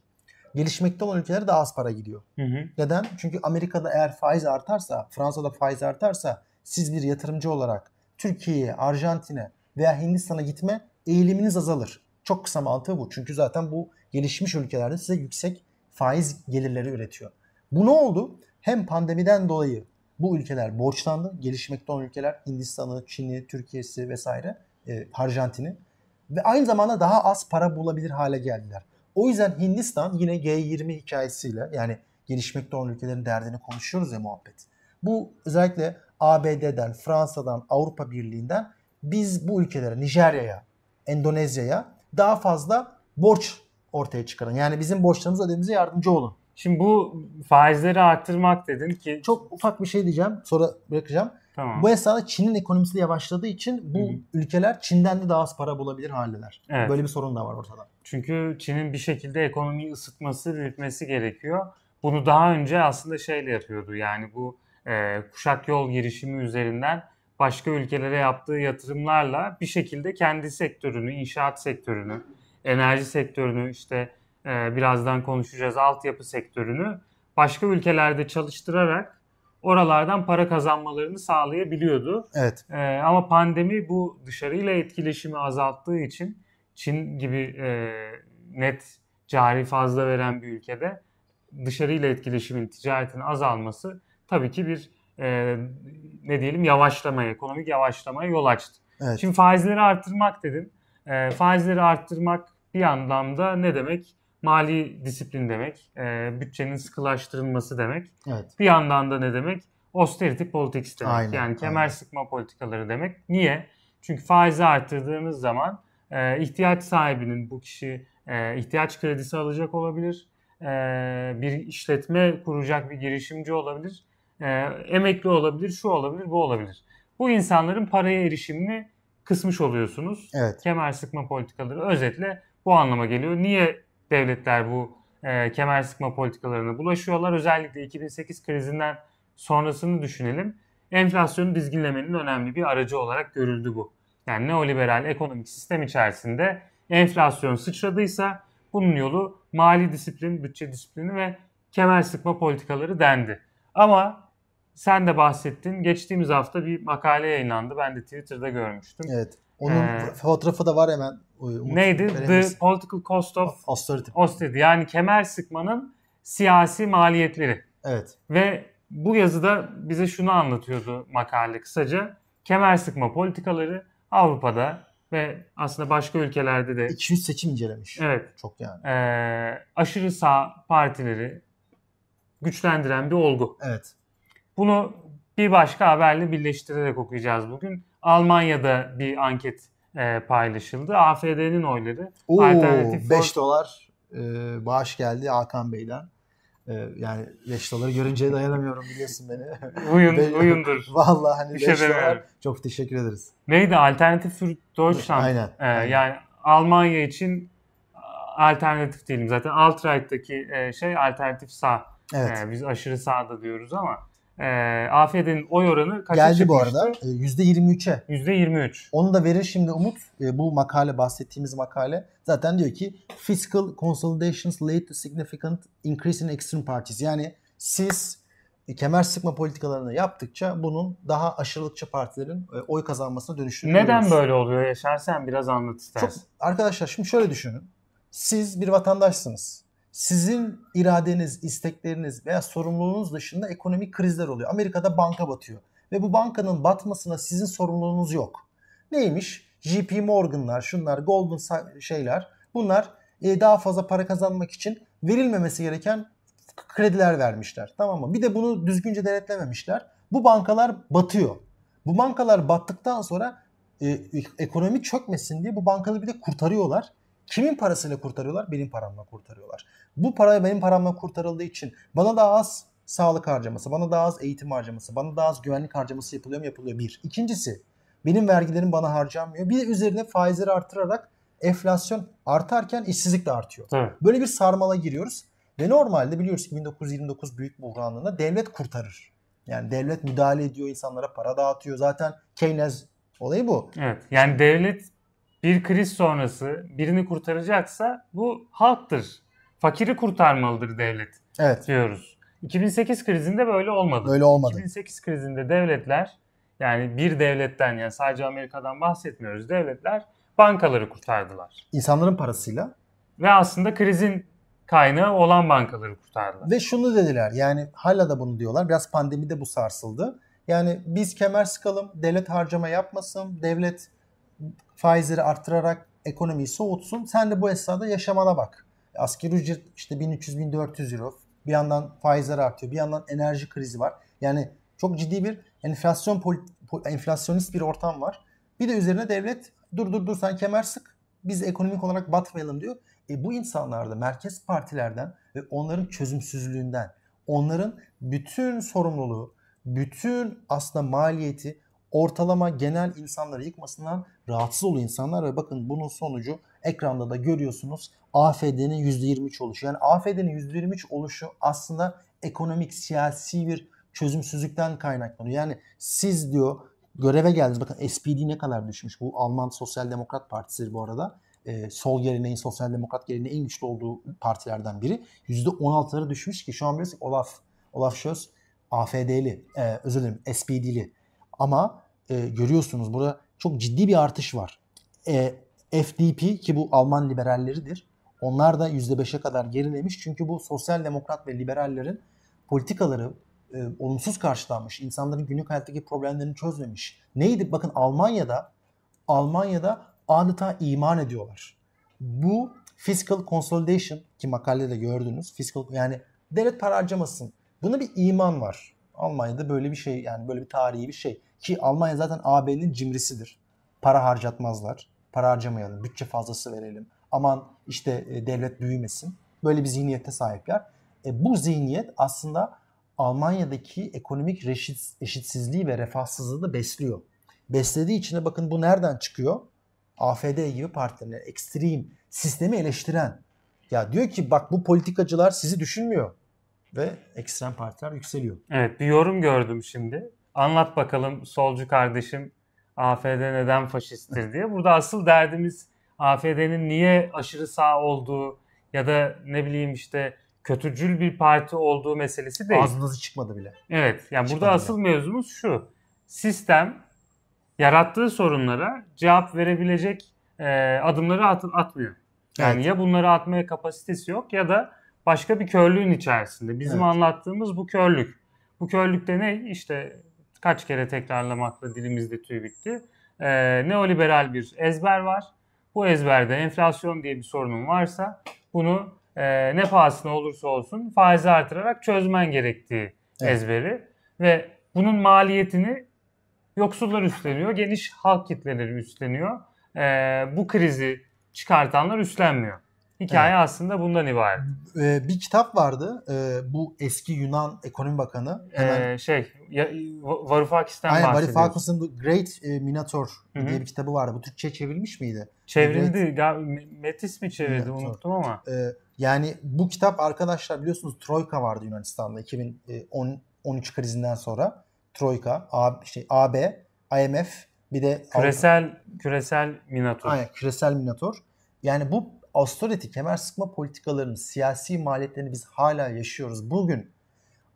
S1: gelişmekte olan ülkelere daha az para gidiyor.
S2: Hı hı.
S1: Neden? Çünkü Amerika'da eğer faiz artarsa, Fransa'da faiz artarsa siz bir yatırımcı olarak Türkiye'ye, Arjantin'e veya Hindistan'a gitme eğiliminiz azalır. Çok kısa mantığı bu. Çünkü zaten bu gelişmiş ülkelerde size yüksek faiz gelirleri üretiyor. Bu ne oldu? Hem pandemiden dolayı bu ülkeler borçlandı. Gelişmekte olan ülkeler Hindistan'ı, Çin'i, Türkiye'si vesaire, e, Arjantin'i ve aynı zamanda daha az para bulabilir hale geldiler. O yüzden Hindistan yine G20 hikayesiyle yani gelişmekte olan ülkelerin derdini konuşuyoruz ya muhabbet. Bu özellikle ABD'den, Fransa'dan, Avrupa Birliği'nden biz bu ülkelere, Nijerya'ya, Endonezya'ya daha fazla borç ortaya çıkarın. Yani bizim borçlarımızı ödememize yardımcı olun.
S2: Şimdi bu faizleri arttırmak dedin ki
S1: Çok ufak bir şey diyeceğim sonra bırakacağım.
S2: tamam.
S1: Bu esnada Çin'in ekonomisi de yavaşladığı için bu
S2: Hı hı.
S1: ülkeler Çin'den de daha az para bulabilir haldeler.
S2: Evet.
S1: Böyle bir sorun da var ortada.
S2: Çünkü Çin'in bir şekilde ekonomiyi ısıtması, büyütmesi gerekiyor. Bunu daha önce aslında şeyle yapıyordu. Yani bu e, kuşak yol girişimi üzerinden başka ülkelere yaptığı yatırımlarla bir şekilde kendi sektörünü, inşaat sektörünü, enerji sektörünü işte e, birazdan konuşacağız altyapı sektörünü başka ülkelerde çalıştırarak oralardan para kazanmalarını sağlayabiliyordu.
S1: Evet.
S2: E, ama pandemi bu dışarıyla etkileşimi azalttığı için Çin gibi e, net cari fazla veren bir ülkede dışarıyla etkileşimin, ticaretin azalması tabii ki bir e, ne diyelim yavaşlamaya, ekonomik yavaşlamaya yol açtı. Evet. Şimdi faizleri arttırmak dedin. E, faizleri arttırmak bir anlamda ne demek? Mali disiplin demek, e, bütçenin sıkılaştırılması demek. Evet. Bir yandan da ne demek? Austerity politics demek. Aynen, yani kemer aynen. sıkma politikaları demek. Niye? Çünkü faizi arttırdığınız zaman e, ihtiyaç sahibinin bu kişi e, ihtiyaç kredisi alacak olabilir. E, bir işletme kuracak bir girişimci olabilir. E, emekli olabilir, şu olabilir, bu olabilir. Bu insanların paraya erişimini kısmış oluyorsunuz. Evet. Kemer sıkma politikaları özetle bu anlama geliyor. Niye devletler bu e, kemer sıkma politikalarına bulaşıyorlar? Özellikle 2008 krizinden sonrasını düşünelim. Enflasyonu dizginlemenin önemli bir aracı olarak görüldü bu. Yani neoliberal ekonomik sistem içerisinde enflasyon sıçradıysa bunun yolu mali disiplin, bütçe disiplini ve kemer sıkma politikaları dendi. Ama sen de bahsettin. Geçtiğimiz hafta bir makale yayınlandı. Ben de Twitter'da görmüştüm.
S1: Evet. Onun ee, fotoğrafı da var hemen. Umut
S2: neydi? The Political Cost of Austerity. Austerity. Yani kemer sıkmanın siyasi maliyetleri.
S1: Evet.
S2: Ve bu yazıda bize şunu anlatıyordu makale kısaca. Kemer sıkma politikaları Avrupa'da ve aslında başka ülkelerde de
S1: 200 seçim incelemiş.
S2: Evet.
S1: Çok yani.
S2: E, aşırı sağ partileri güçlendiren bir olgu.
S1: Evet.
S2: Bunu bir başka haberle birleştirerek okuyacağız bugün. Almanya'da bir anket e, paylaşıldı. AFD'nin oyları.
S1: Oo, alternatif 5 dolar e, bağış geldi Hakan Bey'den. Ee, yani 5 doları görünce dayanamıyorum biliyorsun beni.
S2: Uyun, Be- uyundur.
S1: Vallahi hani 5 şey dolar çok teşekkür ederiz.
S2: Neydi? Alternatif für Deutschland.
S1: Aynen.
S2: Ee,
S1: aynen.
S2: Yani Almanya için alternatif diyelim. Zaten alt-right'taki e, şey alternatif sağ. Evet. Ee, biz aşırı sağda diyoruz ama e, AFD'nin oy oranı kaça
S1: Geldi
S2: çıkmıştı?
S1: bu arada. %23'e.
S2: %23.
S1: Onu da verir şimdi Umut. E, bu makale bahsettiğimiz makale zaten diyor ki fiscal consolidations led to significant increase in extreme parties. Yani siz e, kemer sıkma politikalarını yaptıkça bunun daha aşırılıkçı partilerin e, oy kazanmasına dönüştüğünü
S2: Neden böyle oluyor Yaşar? Sen biraz anlat istersen. Çok,
S1: arkadaşlar şimdi şöyle düşünün. Siz bir vatandaşsınız sizin iradeniz, istekleriniz veya sorumluluğunuz dışında ekonomik krizler oluyor. Amerika'da banka batıyor ve bu bankanın batmasına sizin sorumluluğunuz yok. Neymiş? JP Morgan'lar, şunlar, Goldman şeyler bunlar e, daha fazla para kazanmak için verilmemesi gereken krediler vermişler. Tamam mı? Bir de bunu düzgünce denetlememişler. Bu bankalar batıyor. Bu bankalar battıktan sonra e, ekonomi çökmesin diye bu bankaları bir de kurtarıyorlar Kimin parasıyla kurtarıyorlar? Benim paramla kurtarıyorlar. Bu para benim paramla kurtarıldığı için bana daha az sağlık harcaması, bana daha az eğitim harcaması, bana daha az güvenlik harcaması yapılıyor mu? Yapılıyor. Bir. İkincisi benim vergilerim bana harcanmıyor. Bir de üzerine faizleri artırarak enflasyon artarken işsizlik de artıyor. Evet. Böyle bir sarmala giriyoruz. Ve normalde biliyoruz ki 1929 büyük buhranında devlet kurtarır. Yani devlet müdahale ediyor, insanlara para dağıtıyor. Zaten Keynes olayı bu.
S2: Evet. Yani devlet bir kriz sonrası birini kurtaracaksa bu halktır. Fakiri kurtarmalıdır devlet evet. diyoruz. 2008 krizinde böyle olmadı.
S1: Böyle olmadı.
S2: 2008 krizinde devletler yani bir devletten yani sadece Amerika'dan bahsetmiyoruz. Devletler bankaları kurtardılar.
S1: İnsanların parasıyla.
S2: Ve aslında krizin kaynağı olan bankaları kurtardılar.
S1: Ve şunu dediler yani hala da bunu diyorlar. Biraz pandemide bu sarsıldı. Yani biz kemer sıkalım, devlet harcama yapmasın, devlet faizleri arttırarak ekonomiyi soğutsun. Sen de bu esnada yaşamana bak. Asgari ücret işte 1300-1400 euro. Bir yandan faizler artıyor. Bir yandan enerji krizi var. Yani çok ciddi bir enflasyon enflasyonist bir ortam var. Bir de üzerine devlet dur dur dur sen kemer sık. Biz ekonomik olarak batmayalım diyor. E bu insanlar da merkez partilerden ve onların çözümsüzlüğünden, onların bütün sorumluluğu, bütün aslında maliyeti ortalama genel insanları yıkmasından rahatsız oluyor insanlar ve bakın bunun sonucu ekranda da görüyorsunuz AFD'nin %23 oluşu. Yani AFD'nin %23 oluşu aslında ekonomik siyasi bir çözümsüzlükten kaynaklanıyor. Yani siz diyor göreve geldiniz. Bakın SPD ne kadar düşmüş. Bu Alman Sosyal Demokrat Partisi bu arada. E, sol geleneğin, sosyal demokrat geleneğin en güçlü olduğu partilerden biri. %16'lara düşmüş ki şu an biliyorsun Olaf, Olaf Scholz AFD'li, e, özür dilerim SPD'li. Ama e, görüyorsunuz burada çok ciddi bir artış var. E, FDP ki bu Alman liberalleridir. Onlar da %5'e kadar gerilemiş. Çünkü bu sosyal demokrat ve liberallerin politikaları e, olumsuz karşılanmış. İnsanların günlük hayattaki problemlerini çözmemiş. Neydi? Bakın Almanya'da Almanya'da adeta iman ediyorlar. Bu fiscal consolidation ki makalede gördünüz. Fiscal yani devlet para harcamasın. Buna bir iman var. Almanya'da böyle bir şey yani böyle bir tarihi bir şey. Ki Almanya zaten AB'nin cimrisidir. Para harcatmazlar. Para harcamayalım. Bütçe fazlası verelim. Aman işte e, devlet büyümesin. Böyle bir zihniyette sahipler. E, bu zihniyet aslında Almanya'daki ekonomik eşitsizliği ve refahsızlığı da besliyor. Beslediği için de bakın bu nereden çıkıyor? AFD gibi partilerin ekstrem sistemi eleştiren. Ya diyor ki bak bu politikacılar sizi düşünmüyor. Ve ekstrem partiler yükseliyor.
S2: Evet bir yorum gördüm şimdi. Anlat bakalım solcu kardeşim AFD neden faşisttir diye. Burada asıl derdimiz AFD'nin niye aşırı sağ olduğu ya da ne bileyim işte kötücül bir parti olduğu meselesi değil.
S1: Ağzınızı çıkmadı bile.
S2: Evet. Yani çıkmadı burada asıl bile. mevzumuz şu. Sistem yarattığı sorunlara cevap verebilecek e, adımları at, atmıyor. Yani evet. ya bunları atmaya kapasitesi yok ya da başka bir körlüğün içerisinde. Bizim evet. anlattığımız bu körlük. Bu körlükte ne? İşte kaç kere tekrarlamakla dilimizde tüy bitti. E, neoliberal bir ezber var. Bu ezberde enflasyon diye bir sorunun varsa bunu e, ne pahasına olursa olsun faizi artırarak çözmen gerektiği evet. ezberi ve bunun maliyetini yoksullar üstleniyor, geniş halk kitleleri üstleniyor. E, bu krizi çıkartanlar üstlenmiyor. Hikaye evet. aslında bundan ibaret.
S1: Ee, bir kitap vardı. Ee, bu eski Yunan ekonomi bakanı.
S2: Hemen... Ee, şey, Varoufakis'ten
S1: Aynen, Varoufakis'in The Great e, Minotaur Hı-hı. diye bir kitabı vardı. Bu Türkçe çevilmiş miydi?
S2: Çevrildi. Great... Metis mi çevirdi Minotaur. unuttum ama.
S1: Ee, yani bu kitap arkadaşlar biliyorsunuz Troika vardı Yunanistan'da 2013 krizinden sonra. Troika, A, şey, AB, IMF bir de
S2: küresel Avrupa. küresel Minotaur.
S1: Aynen, küresel Minotaur. Yani bu austerity, kemer sıkma politikalarının siyasi maliyetlerini biz hala yaşıyoruz. Bugün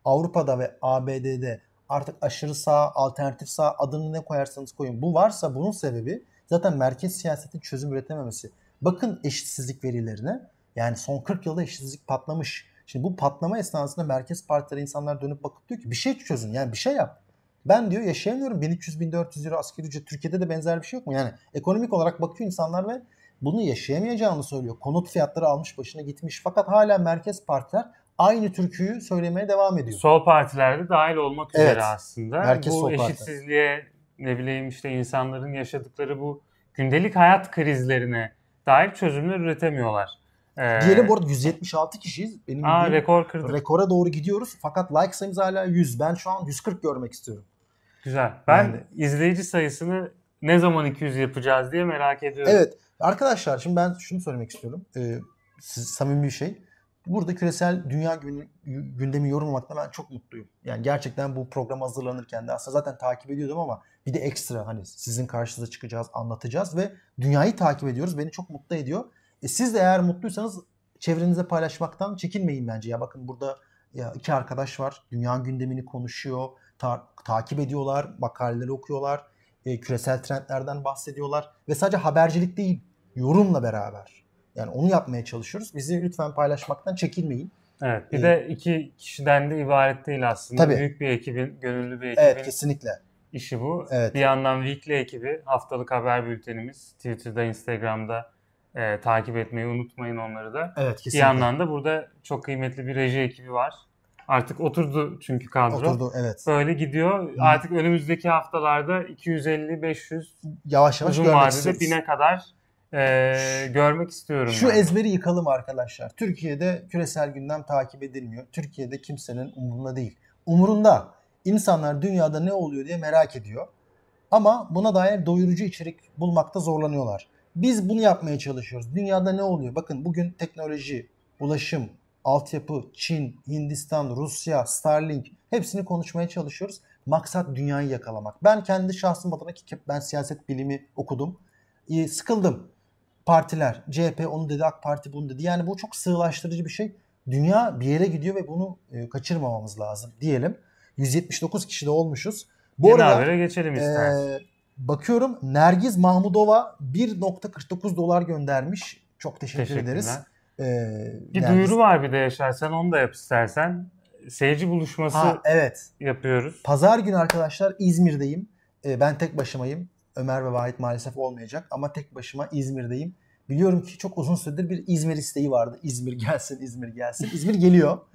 S1: Avrupa'da ve ABD'de artık aşırı sağ, alternatif sağ adını ne koyarsanız koyun. Bu varsa bunun sebebi zaten merkez siyasetin çözüm üretememesi. Bakın eşitsizlik verilerine. Yani son 40 yılda eşitsizlik patlamış. Şimdi bu patlama esnasında merkez partilere insanlar dönüp bakıp diyor ki bir şey çözün yani bir şey yap. Ben diyor yaşayamıyorum 1300-1400 euro asgari ücret. Türkiye'de de benzer bir şey yok mu? Yani ekonomik olarak bakıyor insanlar ve bunu yaşayamayacağını söylüyor. Konut fiyatları almış başına gitmiş. Fakat hala merkez partiler aynı türküyü söylemeye devam ediyor.
S2: Sol partilerde dahil olmak evet. üzere aslında. Merkez bu eşitsizliğe parti. ne bileyim işte insanların yaşadıkları bu gündelik hayat krizlerine dair çözümler üretemiyorlar.
S1: Ee, Diyelim bu arada 176 kişiyiz. Benim
S2: aa, rekor kırdık.
S1: Rekora doğru gidiyoruz. Fakat like sayımız hala 100. Ben şu an 140 görmek istiyorum.
S2: Güzel. Ben yani, izleyici sayısını ne zaman 200 yapacağız diye merak ediyorum.
S1: Evet. Arkadaşlar şimdi ben şunu söylemek istiyorum. Ee, siz, samimi bir şey. Burada küresel dünya gündemi yorumlamakta ben çok mutluyum. Yani gerçekten bu program hazırlanırken de aslında zaten takip ediyordum ama bir de ekstra hani sizin karşınıza çıkacağız, anlatacağız ve dünyayı takip ediyoruz. Beni çok mutlu ediyor. E siz de eğer mutluysanız çevrenize paylaşmaktan çekinmeyin bence. Ya bakın burada ya iki arkadaş var. Dünya gündemini konuşuyor, ta- takip ediyorlar, makaleleri okuyorlar, e, küresel trendlerden bahsediyorlar ve sadece habercilik değil, yorumla beraber. Yani onu yapmaya çalışıyoruz. Bizi lütfen paylaşmaktan çekinmeyin.
S2: Evet. Bir ee, de iki kişiden de ibaret değil aslında. Tabii. Büyük bir ekibin, gönüllü bir ekibin.
S1: Evet, kesinlikle.
S2: işi bu. Evet. Bir yandan Weekly ekibi, haftalık haber bültenimiz Twitter'da, Instagram'da e, takip etmeyi unutmayın onları da.
S1: Evet kesinlikle.
S2: Bir yandan da burada çok kıymetli bir reji ekibi var. Artık oturdu çünkü kadro.
S1: Oturdu evet.
S2: Böyle gidiyor. Hı. Artık önümüzdeki haftalarda 250-500
S1: yavaş yavaş uzun vadede
S2: bine kadar e, görmek istiyorum.
S1: Şu yani. ezberi yıkalım arkadaşlar. Türkiye'de küresel gündem takip edilmiyor. Türkiye'de kimsenin umurunda değil. Umurunda. İnsanlar dünyada ne oluyor diye merak ediyor. Ama buna dair doyurucu içerik bulmakta zorlanıyorlar. Biz bunu yapmaya çalışıyoruz. Dünyada ne oluyor? Bakın bugün teknoloji, ulaşım, altyapı, Çin, Hindistan, Rusya, Starlink hepsini konuşmaya çalışıyoruz. Maksat dünyayı yakalamak. Ben kendi şahsım adına ki ben siyaset bilimi okudum. Sıkıldım. Partiler, CHP onu dedi, AK Parti bunu dedi. Yani bu çok sığlaştırıcı bir şey. Dünya bir yere gidiyor ve bunu e, kaçırmamamız lazım diyelim. 179 kişi de olmuşuz. Bu
S2: Yeni
S1: arada
S2: habere geçelim istersen.
S1: e, bakıyorum Nergiz Mahmudova 1.49 dolar göndermiş. Çok teşekkür
S2: Teşekkürler.
S1: ederiz. E,
S2: Bir
S1: Nergiz-
S2: duyuru var bir de Yaşar sen onu da yap istersen. Seyirci buluşması
S1: Ha, evet.
S2: yapıyoruz.
S1: Pazar günü arkadaşlar İzmir'deyim. E, ben tek başımayım. Ömer ve Vahit maalesef olmayacak ama tek başıma İzmir'deyim. Biliyorum ki çok uzun süredir bir İzmir isteği vardı. İzmir gelsin, İzmir gelsin. İzmir geliyor.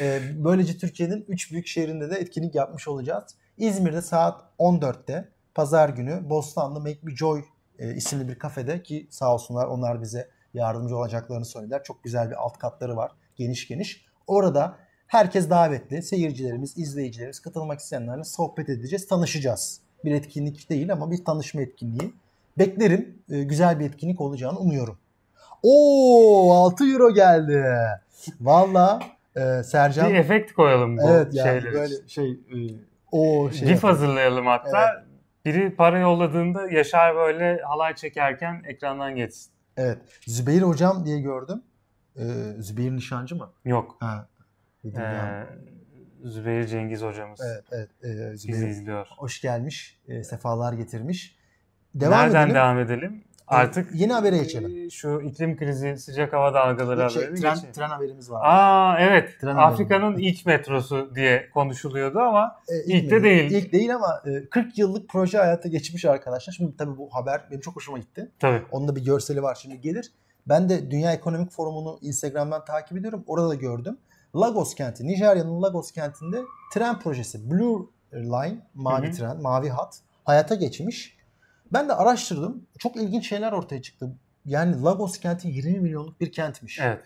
S1: E, böylece Türkiye'nin 3 büyük şehrinde de etkinlik yapmış olacağız. İzmir'de saat 14'te pazar günü Bostanlı Make Me Joy e, isimli bir kafede ki sağ olsunlar onlar bize yardımcı olacaklarını söylediler. Çok güzel bir alt katları var. Geniş geniş. Orada herkes davetli. Seyircilerimiz, izleyicilerimiz, katılmak isteyenlerle sohbet edeceğiz, tanışacağız. Bir etkinlik değil ama bir tanışma etkinliği. Beklerim. E, güzel bir etkinlik olacağını umuyorum. Oo 6 euro geldi. Valla e, Sercan
S2: Bir efekt koyalım bu
S1: evet yani
S2: şeyler
S1: böyle
S2: için.
S1: şey e, o şey
S2: GIF
S1: yapalım.
S2: hazırlayalım hatta. Biri para yolladığında Yaşar böyle halay çekerken ekrandan geçsin.
S1: Evet. Zübeyir hocam diye gördüm. Ee, Zübeyir nişancı mı?
S2: Yok.
S1: Ha. Dedim ya.
S2: Zübeyir Cengiz hocamız
S1: Evet, evet.
S2: Bizi
S1: Zübeyir
S2: izliyor.
S1: hoş gelmiş. Ee, sefalar getirmiş. Devam
S2: Nereden
S1: edelim.
S2: devam edelim? Artık
S1: yeni habere geçelim.
S2: e, Şu iklim krizi, sıcak hava dalgaları
S1: Şey,
S2: haberi
S1: tren,
S2: geçelim.
S1: tren haberimiz var.
S2: Aa evet.
S1: Tren
S2: Afrika'nın
S1: haberi.
S2: ilk metrosu diye konuşuluyordu ama
S1: Ee,
S2: ilk de
S1: mi?
S2: değil.
S1: İlk değil ama e, 40 yıllık proje hayata geçmiş arkadaşlar. Şimdi tabii bu haber benim çok hoşuma gitti.
S2: tabii.
S1: Onun da bir görseli var şimdi gelir. Ben de Dünya Ekonomik Forumu'nu Instagram'dan takip ediyorum. Orada da gördüm. Lagos kenti, Nijerya'nın Lagos kentinde tren projesi Blue Line, mavi
S2: Hı hı.
S1: tren, mavi hat hayata geçmiş. Ben de araştırdım. Çok ilginç şeyler ortaya çıktı. Yani Lagos kenti 20 milyonluk bir kentmiş.
S2: Evet.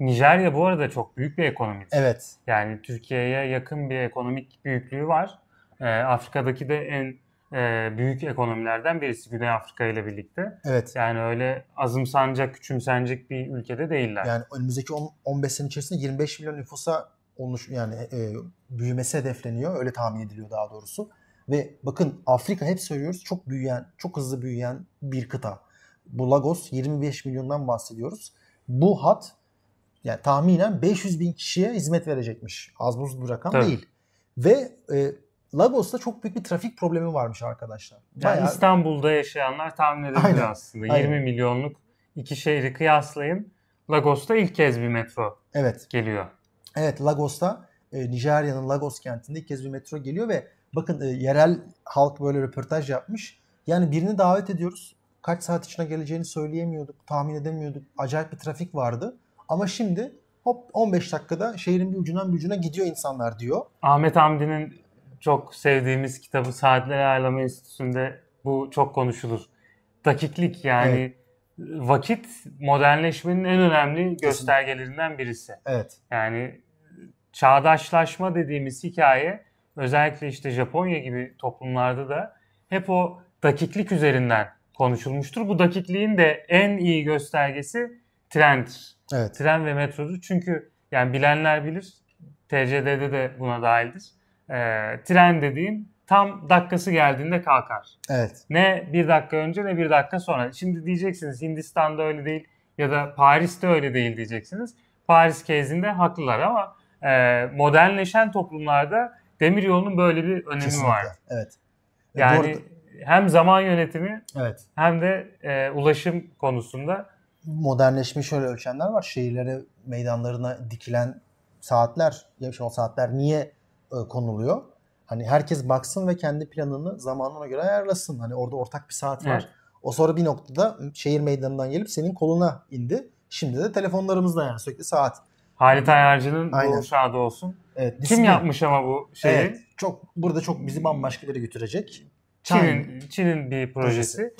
S2: Nijerya bu arada çok büyük bir ekonomi.
S1: Evet.
S2: Yani Türkiye'ye yakın bir ekonomik büyüklüğü var. Ee, Afrika'daki de en e, büyük ekonomilerden birisi Güney Afrika ile birlikte.
S1: Evet.
S2: Yani öyle azımsanacak, küçümsenecek bir ülkede değiller.
S1: Yani önümüzdeki 10 15 sene içerisinde 25 milyon nüfusa oluş yani e, büyümesi hedefleniyor. Öyle tahmin ediliyor daha doğrusu. Ve bakın Afrika hep söylüyoruz çok büyüyen, çok hızlı büyüyen bir kıta. Bu Lagos 25 milyondan bahsediyoruz. Bu hat yani tahminen 500 bin kişiye hizmet verecekmiş. Az buz bir rakam
S2: Tabii.
S1: değil. Ve e, Lagos'ta çok büyük bir trafik problemi varmış arkadaşlar.
S2: Yani
S1: Bayağı
S2: İstanbul'da yaşayanlar tahmin edebilir aslında.
S1: aynen.
S2: 20 milyonluk iki şehri kıyaslayın. Lagos'ta ilk kez bir metro
S1: evet.
S2: geliyor.
S1: Evet Lagos'ta e, Nijerya'nın Lagos kentinde ilk kez bir metro geliyor ve bakın e, yerel halk böyle röportaj yapmış. Yani birini davet ediyoruz. Kaç saat içine geleceğini söyleyemiyorduk, tahmin edemiyorduk. Acayip bir trafik vardı. Ama şimdi hop 15 dakikada şehrin bir ucundan bir ucuna gidiyor insanlar diyor.
S2: Ahmet Hamdi'nin çok sevdiğimiz kitabı Saatleri Ayarlama Enstitüsü'nde bu çok konuşulur. Dakiklik yani vakit modernleşmenin en önemli göstergelerinden birisi.
S1: Evet.
S2: Yani çağdaşlaşma dediğimiz hikaye özellikle işte Japonya gibi toplumlarda da hep o dakiklik üzerinden konuşulmuştur. Bu dakikliğin de en iyi göstergesi trendir.
S1: Evet.
S2: Tren ve metrodur. Çünkü yani bilenler bilir. TCD'de de buna dahildir. Ee, tren dediğin tam dakikası geldiğinde kalkar.
S1: Evet.
S2: Ne bir dakika önce ne bir dakika sonra. Şimdi diyeceksiniz Hindistan'da öyle değil ya da Paris'te öyle değil diyeceksiniz. Paris kezinde haklılar ama e, modernleşen toplumlarda demiryolunun böyle bir önemi
S1: Kesinlikle.
S2: var.
S1: Evet.
S2: Yani
S1: arada-
S2: hem zaman yönetimi
S1: evet.
S2: hem de e, ulaşım konusunda
S1: modernleşmeyi şöyle ölçenler var. Şehirlere, meydanlarına dikilen saatler, o saatler niye konuluyor? Hani herkes baksın ve kendi planını zamanına göre ayarlasın. Hani orada ortak bir saat var.
S2: Evet.
S1: O sonra bir noktada şehir meydanından gelip senin koluna indi. Şimdi de telefonlarımızda yani sürekli saat.
S2: Halit Ayarcı'nın
S1: Aynen.
S2: bu şadı olsun.
S1: Evet,
S2: Kim yapmış ama bu şeyi?
S1: Evet. Çok burada çok bizi bambaşka bir yere götürecek.
S2: Çin'in Çin'in bir projesi.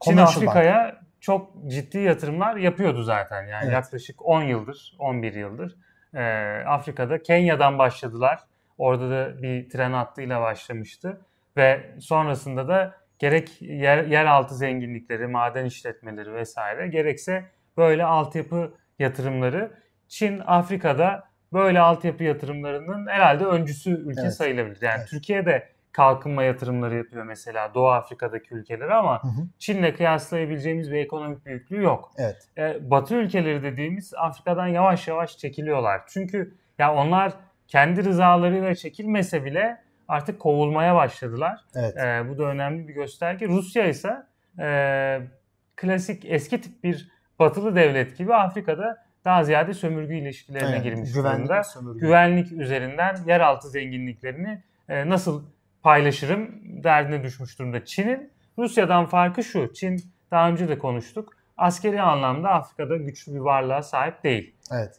S2: Çin
S1: Commercial
S2: Afrika'ya çok ciddi yatırımlar yapıyordu zaten. Yani
S1: Evet.
S2: yaklaşık 10 yıldır, 11 yıldır e, Afrika'da Kenya'dan başladılar. Orada da bir tren hattıyla başlamıştı ve sonrasında da gerek yer, yeraltı zenginlikleri, maden işletmeleri vesaire gerekse böyle altyapı yatırımları Çin Afrika'da böyle altyapı yatırımlarının herhalde öncüsü ülke
S1: Evet.
S2: sayılabilir. Yani
S1: Evet.
S2: Türkiye de kalkınma yatırımları yapıyor mesela Doğu Afrika'daki ülkeler ama
S1: Hı hı.
S2: Çin'le kıyaslayabileceğimiz bir ekonomik büyüklüğü yok.
S1: Evet.
S2: E, Batı ülkeleri dediğimiz Afrika'dan yavaş yavaş çekiliyorlar. Çünkü ya onlar kendi rızalarıyla çekilmese bile artık kovulmaya başladılar.
S1: Evet.
S2: E, bu da önemli bir gösterge. Rusya ise e, klasik eski tip bir batılı devlet gibi Afrika'da daha ziyade sömürgü ilişkilerine
S1: Evet,
S2: girmiş
S1: güvenlik
S2: durumda.
S1: ve sömürge.
S2: Güvenlik üzerinden yeraltı zenginliklerini e, nasıl paylaşırım derdine düşmüş durumda. Çin'in Rusya'dan farkı şu. Çin daha önce de konuştuk. Askeri anlamda Afrika'da güçlü bir varlığa sahip değil.
S1: Evet.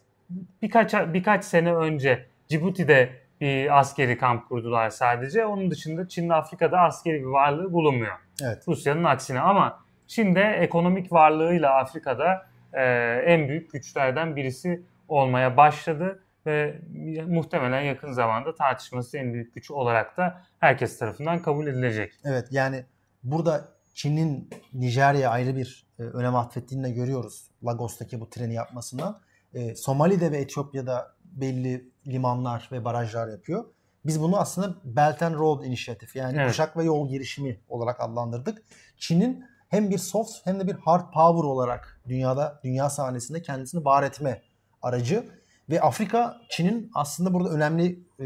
S2: Birkaç birkaç sene önce Cibuti'de bir askeri kamp kurdular sadece. Onun dışında Çin'in Afrika'da askeri bir varlığı bulunmuyor.
S1: Evet.
S2: Rusya'nın aksine ama Çin de ekonomik varlığıyla Afrika'da e, en büyük güçlerden birisi olmaya başladı ve muhtemelen yakın zamanda tartışması en büyük güç olarak da herkes tarafından kabul edilecek.
S1: Evet yani burada Çin'in Nijerya ayrı bir e, önem atfettiğini de görüyoruz. Lagos'taki bu treni yapmasından. E, Somali'de ve Etiyopya'da belli limanlar ve barajlar yapıyor. Biz bunu aslında Belt and Road Initiative yani
S2: Evet.
S1: kuşak ve yol girişimi olarak adlandırdık. Çin'in hem bir soft hem de bir hard power olarak dünyada dünya sahnesinde kendisini var etme aracı ve Afrika Çin'in aslında burada önemli e,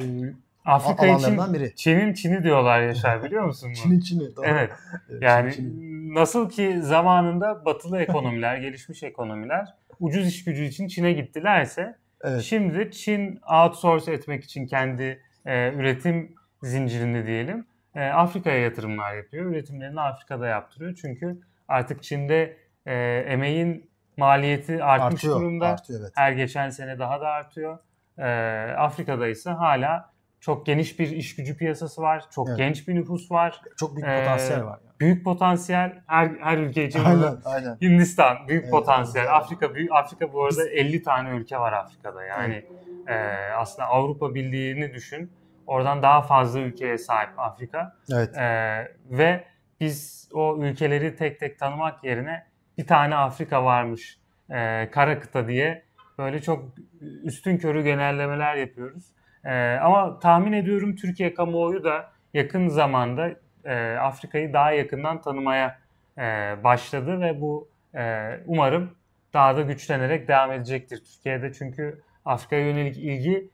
S2: Afrika için
S1: biri.
S2: Çin'in Çin'i diyorlar Yaşar biliyor musun?
S1: Çin'in Çin'i. doğru.
S2: Evet. Yani
S1: Çin- Çin'i.
S2: nasıl ki zamanında batılı ekonomiler, gelişmiş ekonomiler ucuz iş gücü için Çin'e gittilerse
S1: Evet.
S2: şimdi Çin outsource etmek için kendi e, üretim zincirini diyelim e, Afrika'ya yatırımlar yapıyor. Üretimlerini Afrika'da yaptırıyor. Çünkü artık Çin'de e, emeğin maliyeti artmış
S1: artıyor.
S2: durumda.
S1: Artıyor evet.
S2: Her geçen sene daha da artıyor. E, Afrika'da ise hala çok geniş bir iş gücü piyasası var. Çok
S1: Evet.
S2: genç bir nüfus var.
S1: Çok büyük
S2: Ee,
S1: potansiyel var. Yani.
S2: Büyük potansiyel her her ülke için.
S1: Aynen, aynen.
S2: Hindistan büyük
S1: Evet,
S2: potansiyel.
S1: evet.
S2: Afrika büyük Afrika bu arada 50 tane ülke var Afrika'da. Yani e, aslında Avrupa Birliği'ni düşün. Oradan daha fazla ülkeye sahip Afrika.
S1: Evet.
S2: E, ve biz o ülkeleri tek tek tanımak yerine bir tane Afrika varmış e, kara kıta diye böyle çok üstün körü genellemeler yapıyoruz. E, ama tahmin ediyorum Türkiye kamuoyu da yakın zamanda e, Afrika'yı daha yakından tanımaya e, başladı ve bu e, umarım daha da güçlenerek devam edecektir Türkiye'de çünkü Afrika'ya yönelik ilgi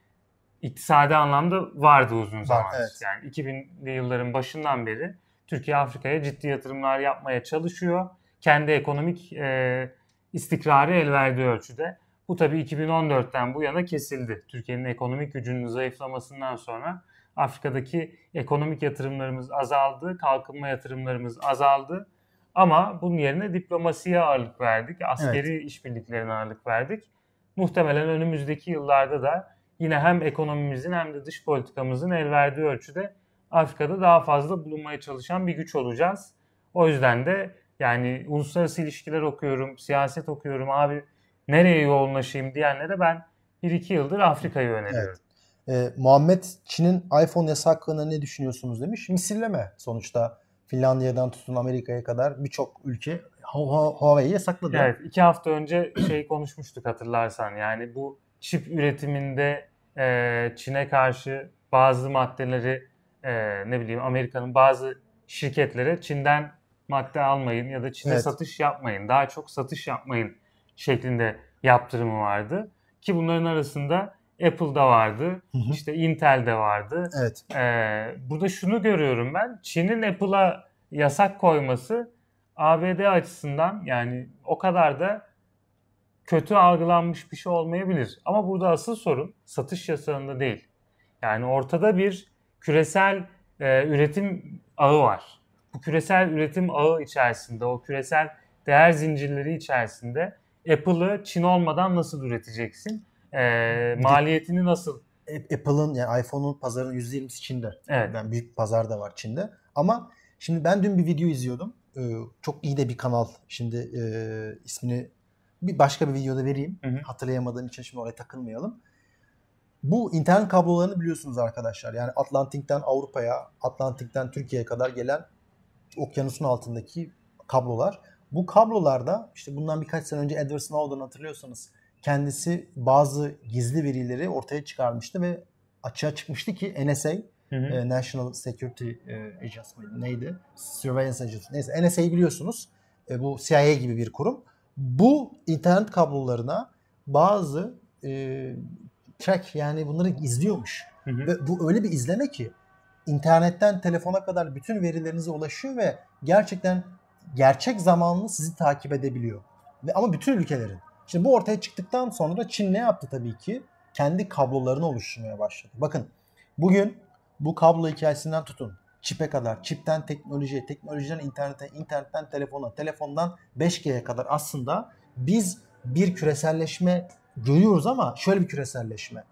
S2: iktisadi anlamda vardı uzun zamandır.
S1: evet.
S2: Yani 2000'li yılların başından beri Türkiye Afrika'ya ciddi yatırımlar yapmaya çalışıyor. Kendi ekonomik e, istikrarı el verdiği ölçüde. Bu tabii 2014'ten bu yana kesildi. Türkiye'nin ekonomik gücünün zayıflamasından sonra Afrika'daki ekonomik yatırımlarımız azaldı, kalkınma yatırımlarımız azaldı. Ama bunun yerine diplomasiye ağırlık verdik, askeri işbirliklerine ağırlık verdik. Muhtemelen önümüzdeki yıllarda da yine hem ekonomimizin hem de dış politikamızın el verdiği ölçüde Afrika'da daha fazla bulunmaya çalışan bir güç olacağız. O yüzden de yani uluslararası ilişkiler okuyorum, siyaset okuyorum abi nereye yoğunlaşayım diyenlere ben 1-2 yıldır Afrika'yı öneriyorum.
S1: Ee, Muhammed Çin'in iPhone yasağı hakkında ne düşünüyorsunuz demiş. Misilleme sonuçta Finlandiya'dan tutun Amerika'ya kadar birçok ülke Hu- Hu- Huawei'yi yasakladı.
S2: Evet, iki hafta önce şey konuşmuştuk hatırlarsan. Yani bu çip üretiminde e, Çin'e karşı bazı maddeleri e, ne bileyim Amerika'nın bazı şirketlere Çin'den madde almayın ya da Çin'e
S1: Evet.
S2: satış yapmayın. Daha çok satış yapmayın şeklinde yaptırımı vardı. Ki bunların arasında Apple'da vardı,
S1: Hı hı.
S2: işte Intel'de vardı.
S1: Evet.
S2: Ee, burada şunu görüyorum ben. Çin'in Apple'a yasak koyması ABD açısından yani o kadar da kötü algılanmış bir şey olmayabilir. Ama burada asıl sorun satış yasağında değil. Yani ortada bir küresel e, üretim ağı var. Bu küresel üretim ağı içerisinde, o küresel değer zincirleri içerisinde Apple'ı Çin olmadan nasıl üreteceksin? E, maliyetini nasıl?
S1: Apple'ın yani iPhone'un pazarının %20'si Çin'de.
S2: Evet.
S1: Yani büyük pazar da var Çin'de. Ama şimdi ben dün bir video izliyordum. Ee, çok iyi de bir kanal. Şimdi e, ismini bir başka bir videoda vereyim.
S2: Hı hı.
S1: Hatırlayamadığım için şimdi oraya takılmayalım. Bu internet kablolarını biliyorsunuz arkadaşlar. Yani Atlantik'ten Avrupa'ya, Atlantik'ten Türkiye'ye kadar gelen okyanusun altındaki kablolar. Bu kablolarda işte bundan birkaç sene önce Edward Snowden hatırlıyorsanız kendisi bazı gizli verileri ortaya çıkarmıştı ve açığa çıkmıştı ki NSA
S2: Hı hı.
S1: e, National Security e, Agency neydi? Surveillance Agency. Neyse NSA'yı biliyorsunuz. E, bu CIA gibi bir kurum. Bu internet kablolarına bazı e, track yani bunları izliyormuş.
S2: Hı hı.
S1: Ve bu öyle bir izleme ki internetten telefona kadar bütün verilerinize ulaşıyor ve gerçekten gerçek zamanlı sizi takip edebiliyor. Ve ama bütün ülkelerin. Şimdi bu ortaya çıktıktan sonra Çin ne yaptı tabii ki? Kendi kablolarını oluşturmaya başladı. Bakın bugün bu kablo hikayesinden tutun. Çipe kadar, çipten teknolojiye, teknolojiden internete, internetten telefona, telefondan 5G'ye kadar aslında biz bir küreselleşme görüyoruz ama şöyle bir küreselleşme.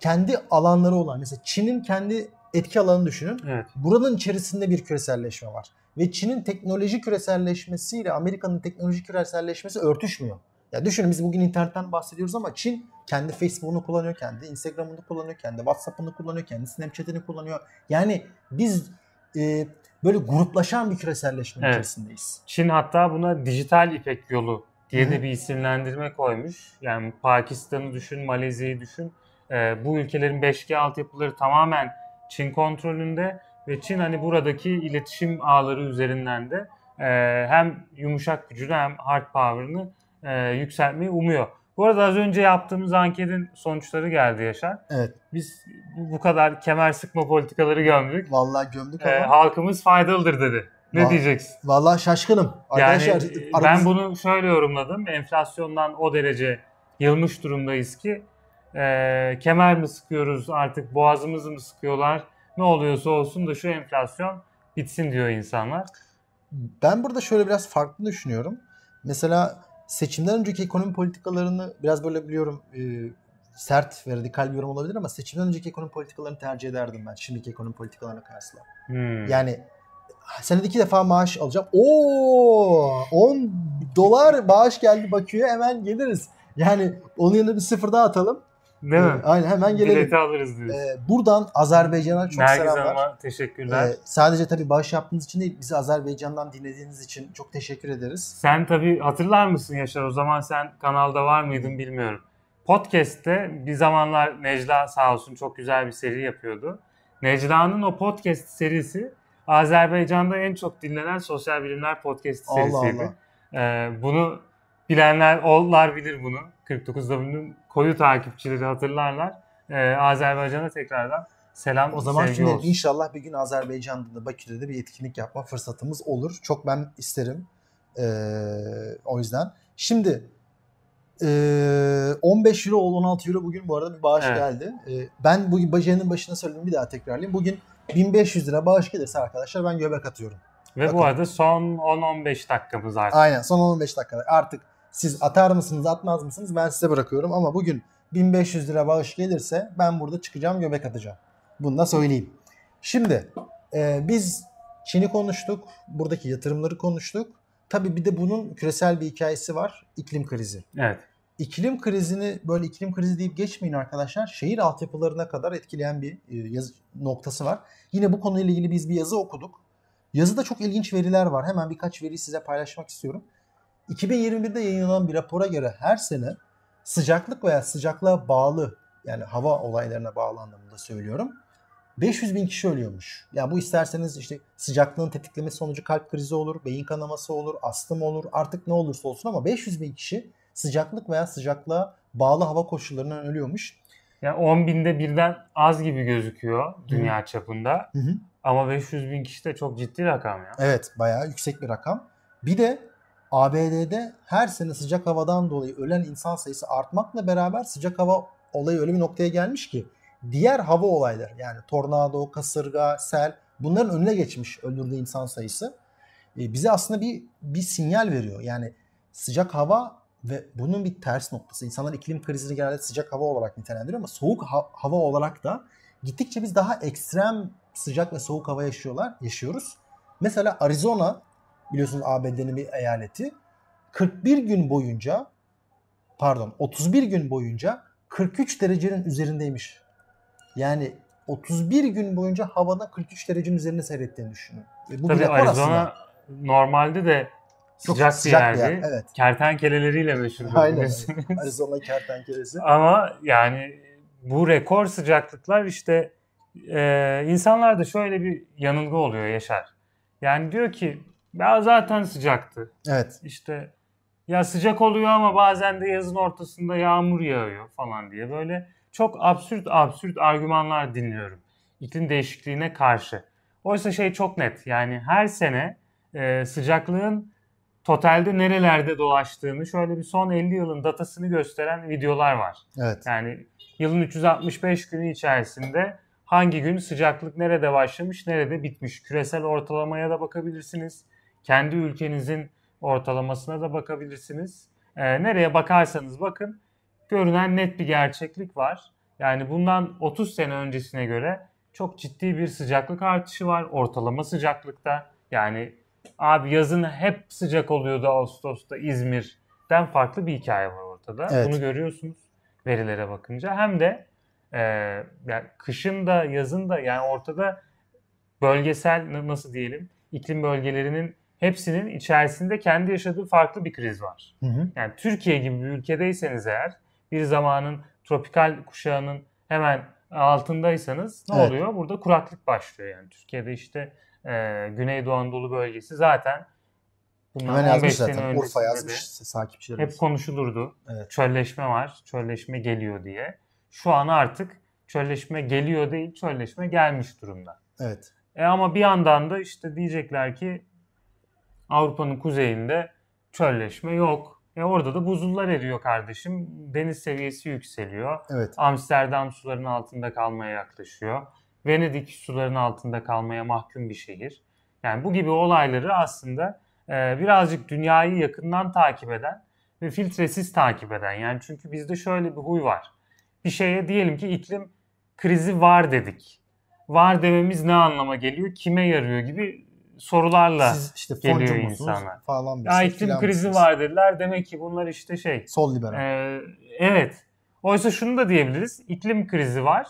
S1: Kendi alanları olan mesela Çin'in kendi etki alanını düşünün.
S2: Evet.
S1: Buranın içerisinde bir küreselleşme var. Ve Çin'in teknoloji küreselleşmesiyle Amerika'nın teknoloji küreselleşmesi örtüşmüyor. Ya düşünün biz bugün internetten bahsediyoruz ama Çin kendi Facebook'unu kullanıyor, kendi Instagram'ını kullanıyor, kendi WhatsApp'ını kullanıyor, kendi Snapchat'ini kullanıyor. Yani biz e, böyle gruplaşan bir küreselleşme
S2: Evet.
S1: içerisindeyiz.
S2: Çin hatta buna dijital İpek yolu diye de bir isimlendirme koymuş. Yani Pakistan'ı düşün, Malezya'yı düşün. Ee, bu ülkelerin 5G altyapıları tamamen Çin kontrolünde ve Çin hani buradaki iletişim ağları üzerinden de e, hem yumuşak gücünü hem hard power'ını e, yükseltmeyi umuyor. Bu arada az önce yaptığımız anketin sonuçları geldi Yaşar.
S1: Evet.
S2: Biz bu kadar kemer sıkma politikaları gömdük.
S1: Vallahi gömdük
S2: Ee,
S1: ama
S2: halkımız faydalıdır dedi. Ne
S1: Va-
S2: diyeceksin?
S1: vallahi şaşkınım.
S2: Yani
S1: Arkadaşlar
S2: e,
S1: aramız-
S2: ben bunu şöyle yorumladım. Enflasyondan o derece yılmış durumdayız ki e, kemer mi sıkıyoruz artık boğazımızı mı sıkıyorlar ne oluyorsa olsun da şu enflasyon bitsin diyor insanlar.
S1: Ben burada şöyle biraz farklı düşünüyorum. Mesela seçimden önceki ekonomi politikalarını biraz böyle biliyorum e, sert ve radikal bir yorum olabilir ama seçimden önceki ekonomi politikalarını tercih ederdim ben şimdiki ekonomi politikalarına kıyasla.
S2: Hmm.
S1: Yani senede iki defa maaş alacağım. Oo 10 dolar bağış geldi Bakü'ye hemen geliriz. Yani onun yanına bir sıfır daha atalım.
S2: Değil mi?
S1: Ee, Aynen hemen gelelim.
S2: Bileti alırız diyorsun.
S1: Ee, buradan Azerbaycan'a çok
S2: Nergiz
S1: selamlar.
S2: Hanım'a teşekkürler.
S1: Ee, sadece tabii bağış yaptığınız için değil, bizi Azerbaycan'dan dinlediğiniz için çok teşekkür ederiz.
S2: Sen tabii hatırlar mısın Yaşar? O zaman sen kanalda var mıydın bilmiyorum. Podcast'te bir zamanlar Necla sağ olsun çok güzel bir seri yapıyordu. Necla'nın o podcast serisi Azerbaycan'da en çok dinlenen sosyal bilimler podcast
S1: Allah
S2: serisiydi.
S1: Allah.
S2: Ee, bunu bilenler ollar bilir bunu. 49W'nun koyu takipçileri hatırlarlar. Ee, Azerbaycan'a tekrardan selam,
S1: O zaman şimdi
S2: olsun.
S1: inşallah bir gün Azerbaycan'da da Bakü'de de bir etkinlik yapma fırsatımız olur. Çok ben isterim. Ee, o yüzden. Şimdi ee, 15 euro 16 euro bugün bu arada bir bağış
S2: Evet.
S1: geldi. Ee, ben bugün bacanın başına söyledim bir daha tekrarlayayım. Bugün 1500 lira bağış gelirse arkadaşlar ben göbek atıyorum.
S2: Ve
S1: Bakın.
S2: bu arada son 10-15 dakikamız artık.
S1: Aynen son 15 dakikada artık siz atar mısınız atmaz mısınız ben size bırakıyorum ama bugün 1500 lira bağış gelirse ben burada çıkacağım göbek atacağım. Bunu da söyleyeyim. Şimdi e, biz Çin'i konuştuk. Buradaki yatırımları konuştuk. Tabii bir de bunun küresel bir hikayesi var. iklim krizi.
S2: Evet.
S1: İklim krizini böyle iklim krizi deyip geçmeyin arkadaşlar. Şehir altyapılarına kadar etkileyen bir e, yazı, noktası var. Yine bu konuyla ilgili biz bir yazı okuduk. Yazıda çok ilginç veriler var. Hemen birkaç veriyi size paylaşmak istiyorum. 2021'de yayınlanan bir rapora göre her sene sıcaklık veya sıcaklığa bağlı yani hava olaylarına bağlı anlamında söylüyorum. 500 bin kişi ölüyormuş. Yani bu isterseniz işte sıcaklığın tetiklemesi sonucu kalp krizi olur, beyin kanaması olur, astım olur artık ne olursa olsun ama 500 bin kişi sıcaklık veya sıcaklığa bağlı hava koşullarından ölüyormuş.
S2: Yani 10 binde birden az gibi gözüküyor dünya çapında.
S1: Hı hı.
S2: Ama 500 bin kişi de çok ciddi rakam ya.
S1: Evet bayağı yüksek bir rakam. Bir de ABD'de her sene sıcak havadan dolayı ölen insan sayısı artmakla beraber sıcak hava olayı öyle bir noktaya gelmiş ki diğer hava olayları yani tornado, kasırga, sel bunların önüne geçmiş öldürdüğü insan sayısı. E, bize aslında bir bir sinyal veriyor. Yani sıcak hava ve bunun bir ters noktası. İnsanlar iklim krizini genelde sıcak hava olarak nitelendiriyor ama soğuk ha- hava olarak da gittikçe biz daha ekstrem sıcak ve soğuk hava yaşıyorlar, yaşıyoruz. Mesela Arizona biliyorsunuz ABD'nin bir eyaleti 41 gün boyunca pardon 31 gün boyunca 43 derecenin üzerindeymiş. Yani 31 gün boyunca havada 43 derecenin üzerinde seyrettiğini düşünün. Ve bu
S2: Tabii Arizona
S1: aslında.
S2: normalde de
S1: Çok
S2: sıcak,
S1: sıcak
S2: bir yerdi.
S1: yer, evet.
S2: Kertenkeleleriyle meşhur.
S1: Aynen. Arizona kertenkelesi.
S2: Ama yani bu rekor sıcaklıklar işte e, insanlarda şöyle bir yanılgı oluyor Yaşar. Yani diyor ki ya zaten sıcaktı.
S1: Evet.
S2: İşte ya sıcak oluyor ama bazen de yazın ortasında yağmur yağıyor falan diye böyle çok absürt absürt argümanlar dinliyorum iklim değişikliğine karşı. Oysa şey çok net yani her sene e, sıcaklığın totalde nerelerde dolaştığını şöyle bir son 50 yılın datasını gösteren videolar var.
S1: Evet.
S2: Yani yılın 365 günü içerisinde hangi gün sıcaklık nerede başlamış, nerede bitmiş. Küresel ortalamaya da bakabilirsiniz. Kendi ülkenizin ortalamasına da bakabilirsiniz. E, nereye bakarsanız bakın görünen net bir gerçeklik var. Yani bundan 30 sene öncesine göre çok ciddi bir sıcaklık artışı var ortalama sıcaklıkta. Yani abi yazın hep sıcak oluyordu Ağustos'ta İzmir'den farklı bir hikaye var ortada. Evet. Bunu görüyorsunuz verilere bakınca. Hem de e, yani kışın da yazın da yani ortada bölgesel nasıl diyelim iklim bölgelerinin hepsinin içerisinde kendi yaşadığı farklı bir kriz var. Hı hı. Yani Türkiye gibi bir ülkedeyseniz eğer bir zamanın tropikal kuşağının hemen altındaysanız ne evet. oluyor? Burada kuraklık başlıyor yani. Türkiye'de işte e, Güneydoğu Anadolu bölgesi zaten
S1: bundan Hemen 15 sene zaten. Urfa yazmış
S2: hep konuşulurdu. Evet. Çölleşme var, çölleşme geliyor diye. Şu an artık çölleşme geliyor değil, çölleşme gelmiş durumda.
S1: Evet.
S2: E ama bir yandan da işte diyecekler ki Avrupa'nın kuzeyinde çölleşme yok. E orada da buzullar eriyor kardeşim. Deniz seviyesi yükseliyor.
S1: Evet.
S2: Amsterdam suların altında kalmaya yaklaşıyor. Venedik suların altında kalmaya mahkum bir şehir. Yani bu gibi olayları aslında e, birazcık dünyayı yakından takip eden ve filtresiz takip eden. Yani çünkü bizde şöyle bir huy var. Bir şeye diyelim ki iklim krizi var dedik. Var dememiz ne anlama geliyor, kime yarıyor gibi sorularla Siz işte geliyor insana. Falan bir şey, iklim krizi mısınız? var dediler. Demek ki bunlar işte şey.
S1: Sol liberal.
S2: E, evet. Oysa şunu da diyebiliriz. İklim krizi var.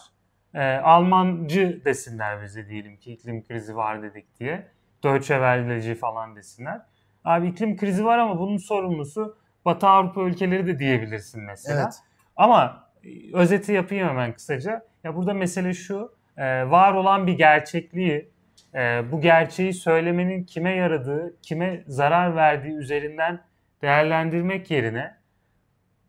S2: E, Almancı desinler bize diyelim ki iklim krizi var dedik diye. Deutsche Welle'ci falan desinler. Abi iklim krizi var ama bunun sorumlusu Batı Avrupa ülkeleri de diyebilirsin mesela. Evet. Ama e, özeti yapayım hemen kısaca. Ya burada mesele şu. E, var olan bir gerçekliği e, bu gerçeği söylemenin kime yaradığı, kime zarar verdiği üzerinden değerlendirmek yerine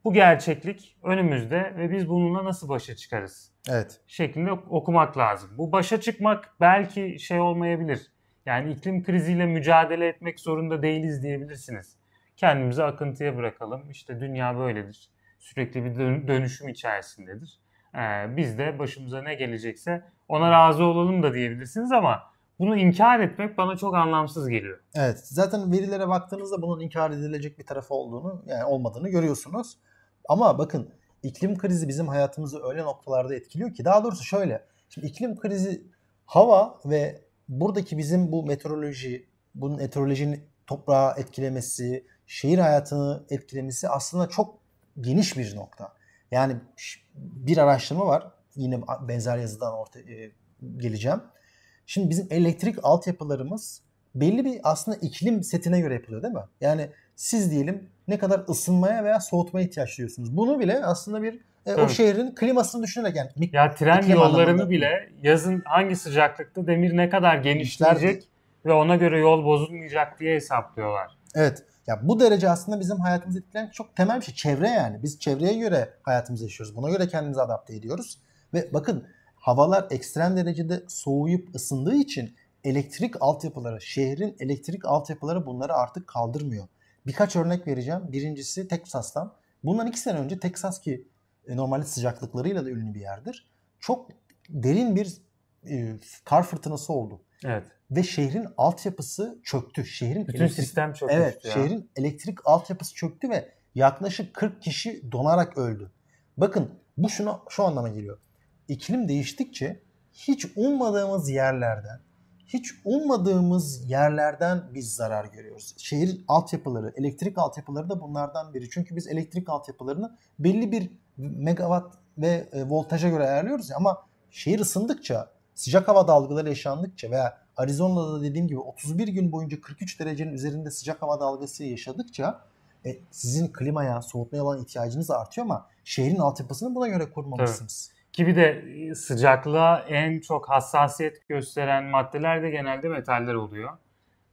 S2: bu gerçeklik önümüzde ve biz bununla nasıl başa çıkarız?
S1: Evet.
S2: Şeklinde okumak lazım. Bu başa çıkmak belki şey olmayabilir. Yani iklim kriziyle mücadele etmek zorunda değiliz diyebilirsiniz. Kendimizi akıntıya bırakalım. İşte dünya böyledir. Sürekli bir dönüşüm içerisindedir. Ee, biz de başımıza ne gelecekse ona razı olalım da diyebilirsiniz ama bunu inkar etmek bana çok anlamsız geliyor.
S1: Evet. Zaten verilere baktığınızda bunun inkar edilecek bir tarafı olduğunu, yani olmadığını görüyorsunuz. Ama bakın iklim krizi bizim hayatımızı öyle noktalarda etkiliyor ki daha doğrusu şöyle. Şimdi iklim krizi hava ve buradaki bizim bu meteoroloji, bunun meteorolojinin toprağı etkilemesi, şehir hayatını etkilemesi aslında çok geniş bir nokta. Yani bir araştırma var. Yine benzer yazıdan ortaya geleceğim. Şimdi bizim elektrik altyapılarımız belli bir aslında iklim setine göre yapılıyor değil mi? Yani siz diyelim ne kadar ısınmaya veya soğutmaya ihtiyaç duyuyorsunuz. Bunu bile aslında bir e, o şehrin klimasını düşünerek yani.
S2: Ya tren yollarını anlamında. bile yazın hangi sıcaklıkta demir ne kadar genişleyecek ve ona göre yol bozulmayacak diye hesaplıyorlar.
S1: Evet. Ya bu derece aslında bizim hayatımızı etkileyen çok temel bir şey. Çevre yani. Biz çevreye göre hayatımızı yaşıyoruz. Buna göre kendimizi adapte ediyoruz. Ve bakın havalar ekstrem derecede soğuyup ısındığı için elektrik altyapıları, şehrin elektrik altyapıları bunları artık kaldırmıyor. Birkaç örnek vereceğim. Birincisi Teksas'tan. Bundan iki sene önce Teksas ki e, normalde sıcaklıklarıyla da ünlü bir yerdir. Çok derin bir e, kar fırtınası oldu.
S2: Evet.
S1: Ve şehrin altyapısı çöktü. Şehrin
S2: Bütün elektrik, sistem çöktü.
S1: Evet, ya. şehrin elektrik altyapısı çöktü ve yaklaşık 40 kişi donarak öldü. Bakın bu şuna şu anlama geliyor iklim değiştikçe hiç ummadığımız yerlerden, hiç ummadığımız yerlerden biz zarar görüyoruz. Şehir altyapıları, elektrik altyapıları da bunlardan biri. Çünkü biz elektrik altyapılarını belli bir megawatt ve e, voltaja göre ayarlıyoruz ya ama şehir ısındıkça, sıcak hava dalgaları yaşandıkça veya Arizona'da da dediğim gibi 31 gün boyunca 43 derecenin üzerinde sıcak hava dalgası yaşadıkça e, sizin klimaya, soğutmaya olan ihtiyacınız artıyor ama şehrin altyapısını buna göre kurmamışsınız.
S2: Evet. Ki bir de sıcaklığa en çok hassasiyet gösteren maddeler de genelde metaller oluyor.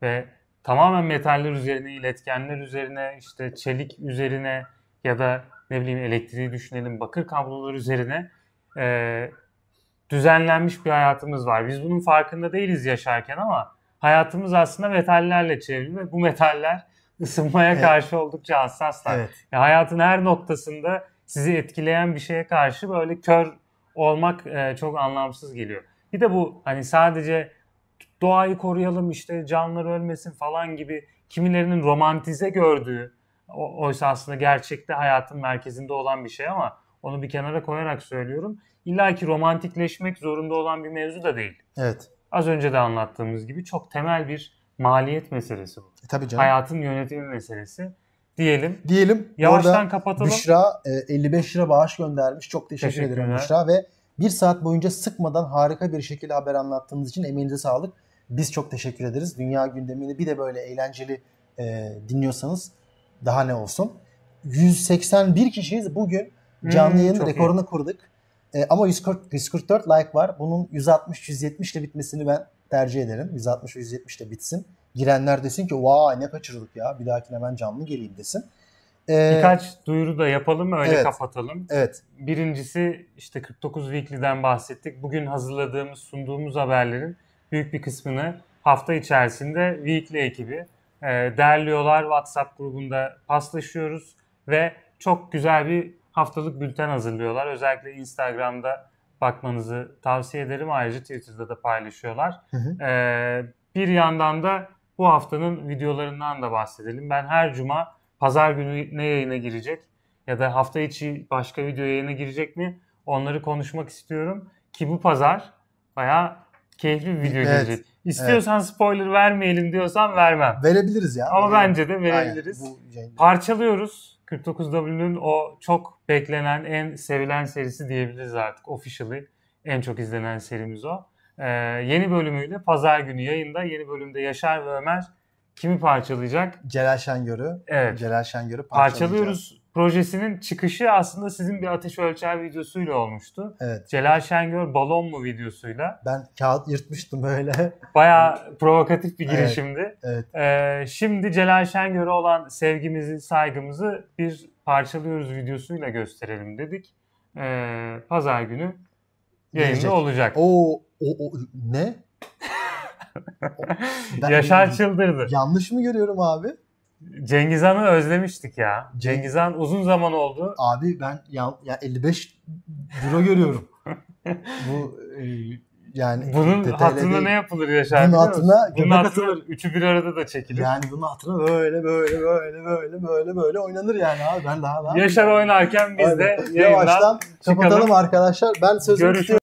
S2: Ve tamamen metaller üzerine, iletkenler üzerine, işte çelik üzerine ya da ne bileyim elektriği düşünelim bakır kablolar üzerine e, düzenlenmiş bir hayatımız var. Biz bunun farkında değiliz yaşarken ama hayatımız aslında metallerle çevrili ve bu metaller ısınmaya evet. karşı oldukça hassaslar. Evet. Yani hayatın her noktasında sizi etkileyen bir şeye karşı böyle kör olmak e, çok anlamsız geliyor. Bir de bu hani sadece doğayı koruyalım işte canlılar ölmesin falan gibi kimilerinin romantize gördüğü oysa aslında gerçekte hayatın merkezinde olan bir şey ama onu bir kenara koyarak söylüyorum. İlla ki romantikleşmek zorunda olan bir mevzu da değil.
S1: Evet.
S2: Az önce de anlattığımız gibi çok temel bir maliyet meselesi bu.
S1: E, tabii canım.
S2: Hayatın yönetimi meselesi diyelim.
S1: Diyelim.
S2: Yavaştan kapatalım.
S1: Büşra 55 e, lira bağış göndermiş. Çok teşekkür ederim Büşra ve bir saat boyunca sıkmadan harika bir şekilde haber anlattığınız için emeğinize sağlık. Biz çok teşekkür ederiz. Dünya gündemini bir de böyle eğlenceli e, dinliyorsanız daha ne olsun. 181 kişiyiz. Bugün canlı hmm, yayın rekorunu iyi. kurduk. E, ama 140, 144 like var. Bunun 160-170 ile bitmesini ben tercih ederim. 160-170 ile bitsin. Girenler desin ki vay ne kaçırdık ya bir dahakine hemen canlı geleyim desin.
S2: Ee, Birkaç duyuru da yapalım öyle
S1: evet,
S2: kapatalım.
S1: Evet.
S2: Birincisi işte 49 Weekly'den bahsettik. Bugün hazırladığımız, sunduğumuz haberlerin büyük bir kısmını hafta içerisinde Weekly ekibi e, derliyorlar. WhatsApp grubunda paslaşıyoruz ve çok güzel bir haftalık bülten hazırlıyorlar. Özellikle Instagram'da bakmanızı tavsiye ederim. Ayrıca Twitter'da da paylaşıyorlar. Hı hı. Ee, bir yandan da bu haftanın videolarından da bahsedelim. Ben her cuma pazar günü ne yayına girecek ya da hafta içi başka video yayına girecek mi onları konuşmak istiyorum. Ki bu pazar bayağı keyifli bir video evet, gelecek. İstiyorsan evet. spoiler vermeyelim diyorsan vermem.
S1: Verebiliriz ya.
S2: Ama verelim. bence de verebiliriz. Aynen, bu Parçalıyoruz. 49W'nün o çok beklenen, en sevilen serisi diyebiliriz artık. Officially en çok izlenen serimiz o. Ee, yeni bölümüyle pazar günü yayında. Yeni bölümde Yaşar ve Ömer kimi parçalayacak?
S1: Celal Şengör'ü.
S2: Evet.
S1: Celal Şengör'ü
S2: parçalıyoruz. Projesinin çıkışı aslında sizin bir ateş ölçer videosuyla olmuştu.
S1: Evet.
S2: Celal Şengör balon mu videosuyla.
S1: Ben kağıt yırtmıştım böyle.
S2: Baya provokatif bir girişimdi.
S1: Evet. evet. Ee,
S2: şimdi Celal Şengör'e olan sevgimizi, saygımızı bir parçalıyoruz videosuyla gösterelim dedik. Ee, Pazar günü yayında Gelecek. olacak.
S1: O, o, o ne?
S2: ben Yaşar çıldırdı.
S1: Yanlış mı görüyorum abi?
S2: Cengiz Han'ı özlemiştik ya. Cengiz Han uzun zaman oldu.
S1: Abi ben ya, ya 55 euro görüyorum. Bu e, yani
S2: bunun hatırına ne yapılır Yaşar?
S1: Bunun hatırına
S2: bunun hatırına üçü bir arada da çekilir.
S1: Yani bunun hatırına böyle böyle böyle böyle böyle böyle oynanır yani abi ben daha daha.
S2: Yaşar oynarken biz de yavaştan
S1: kapatalım arkadaşlar. Ben sözümü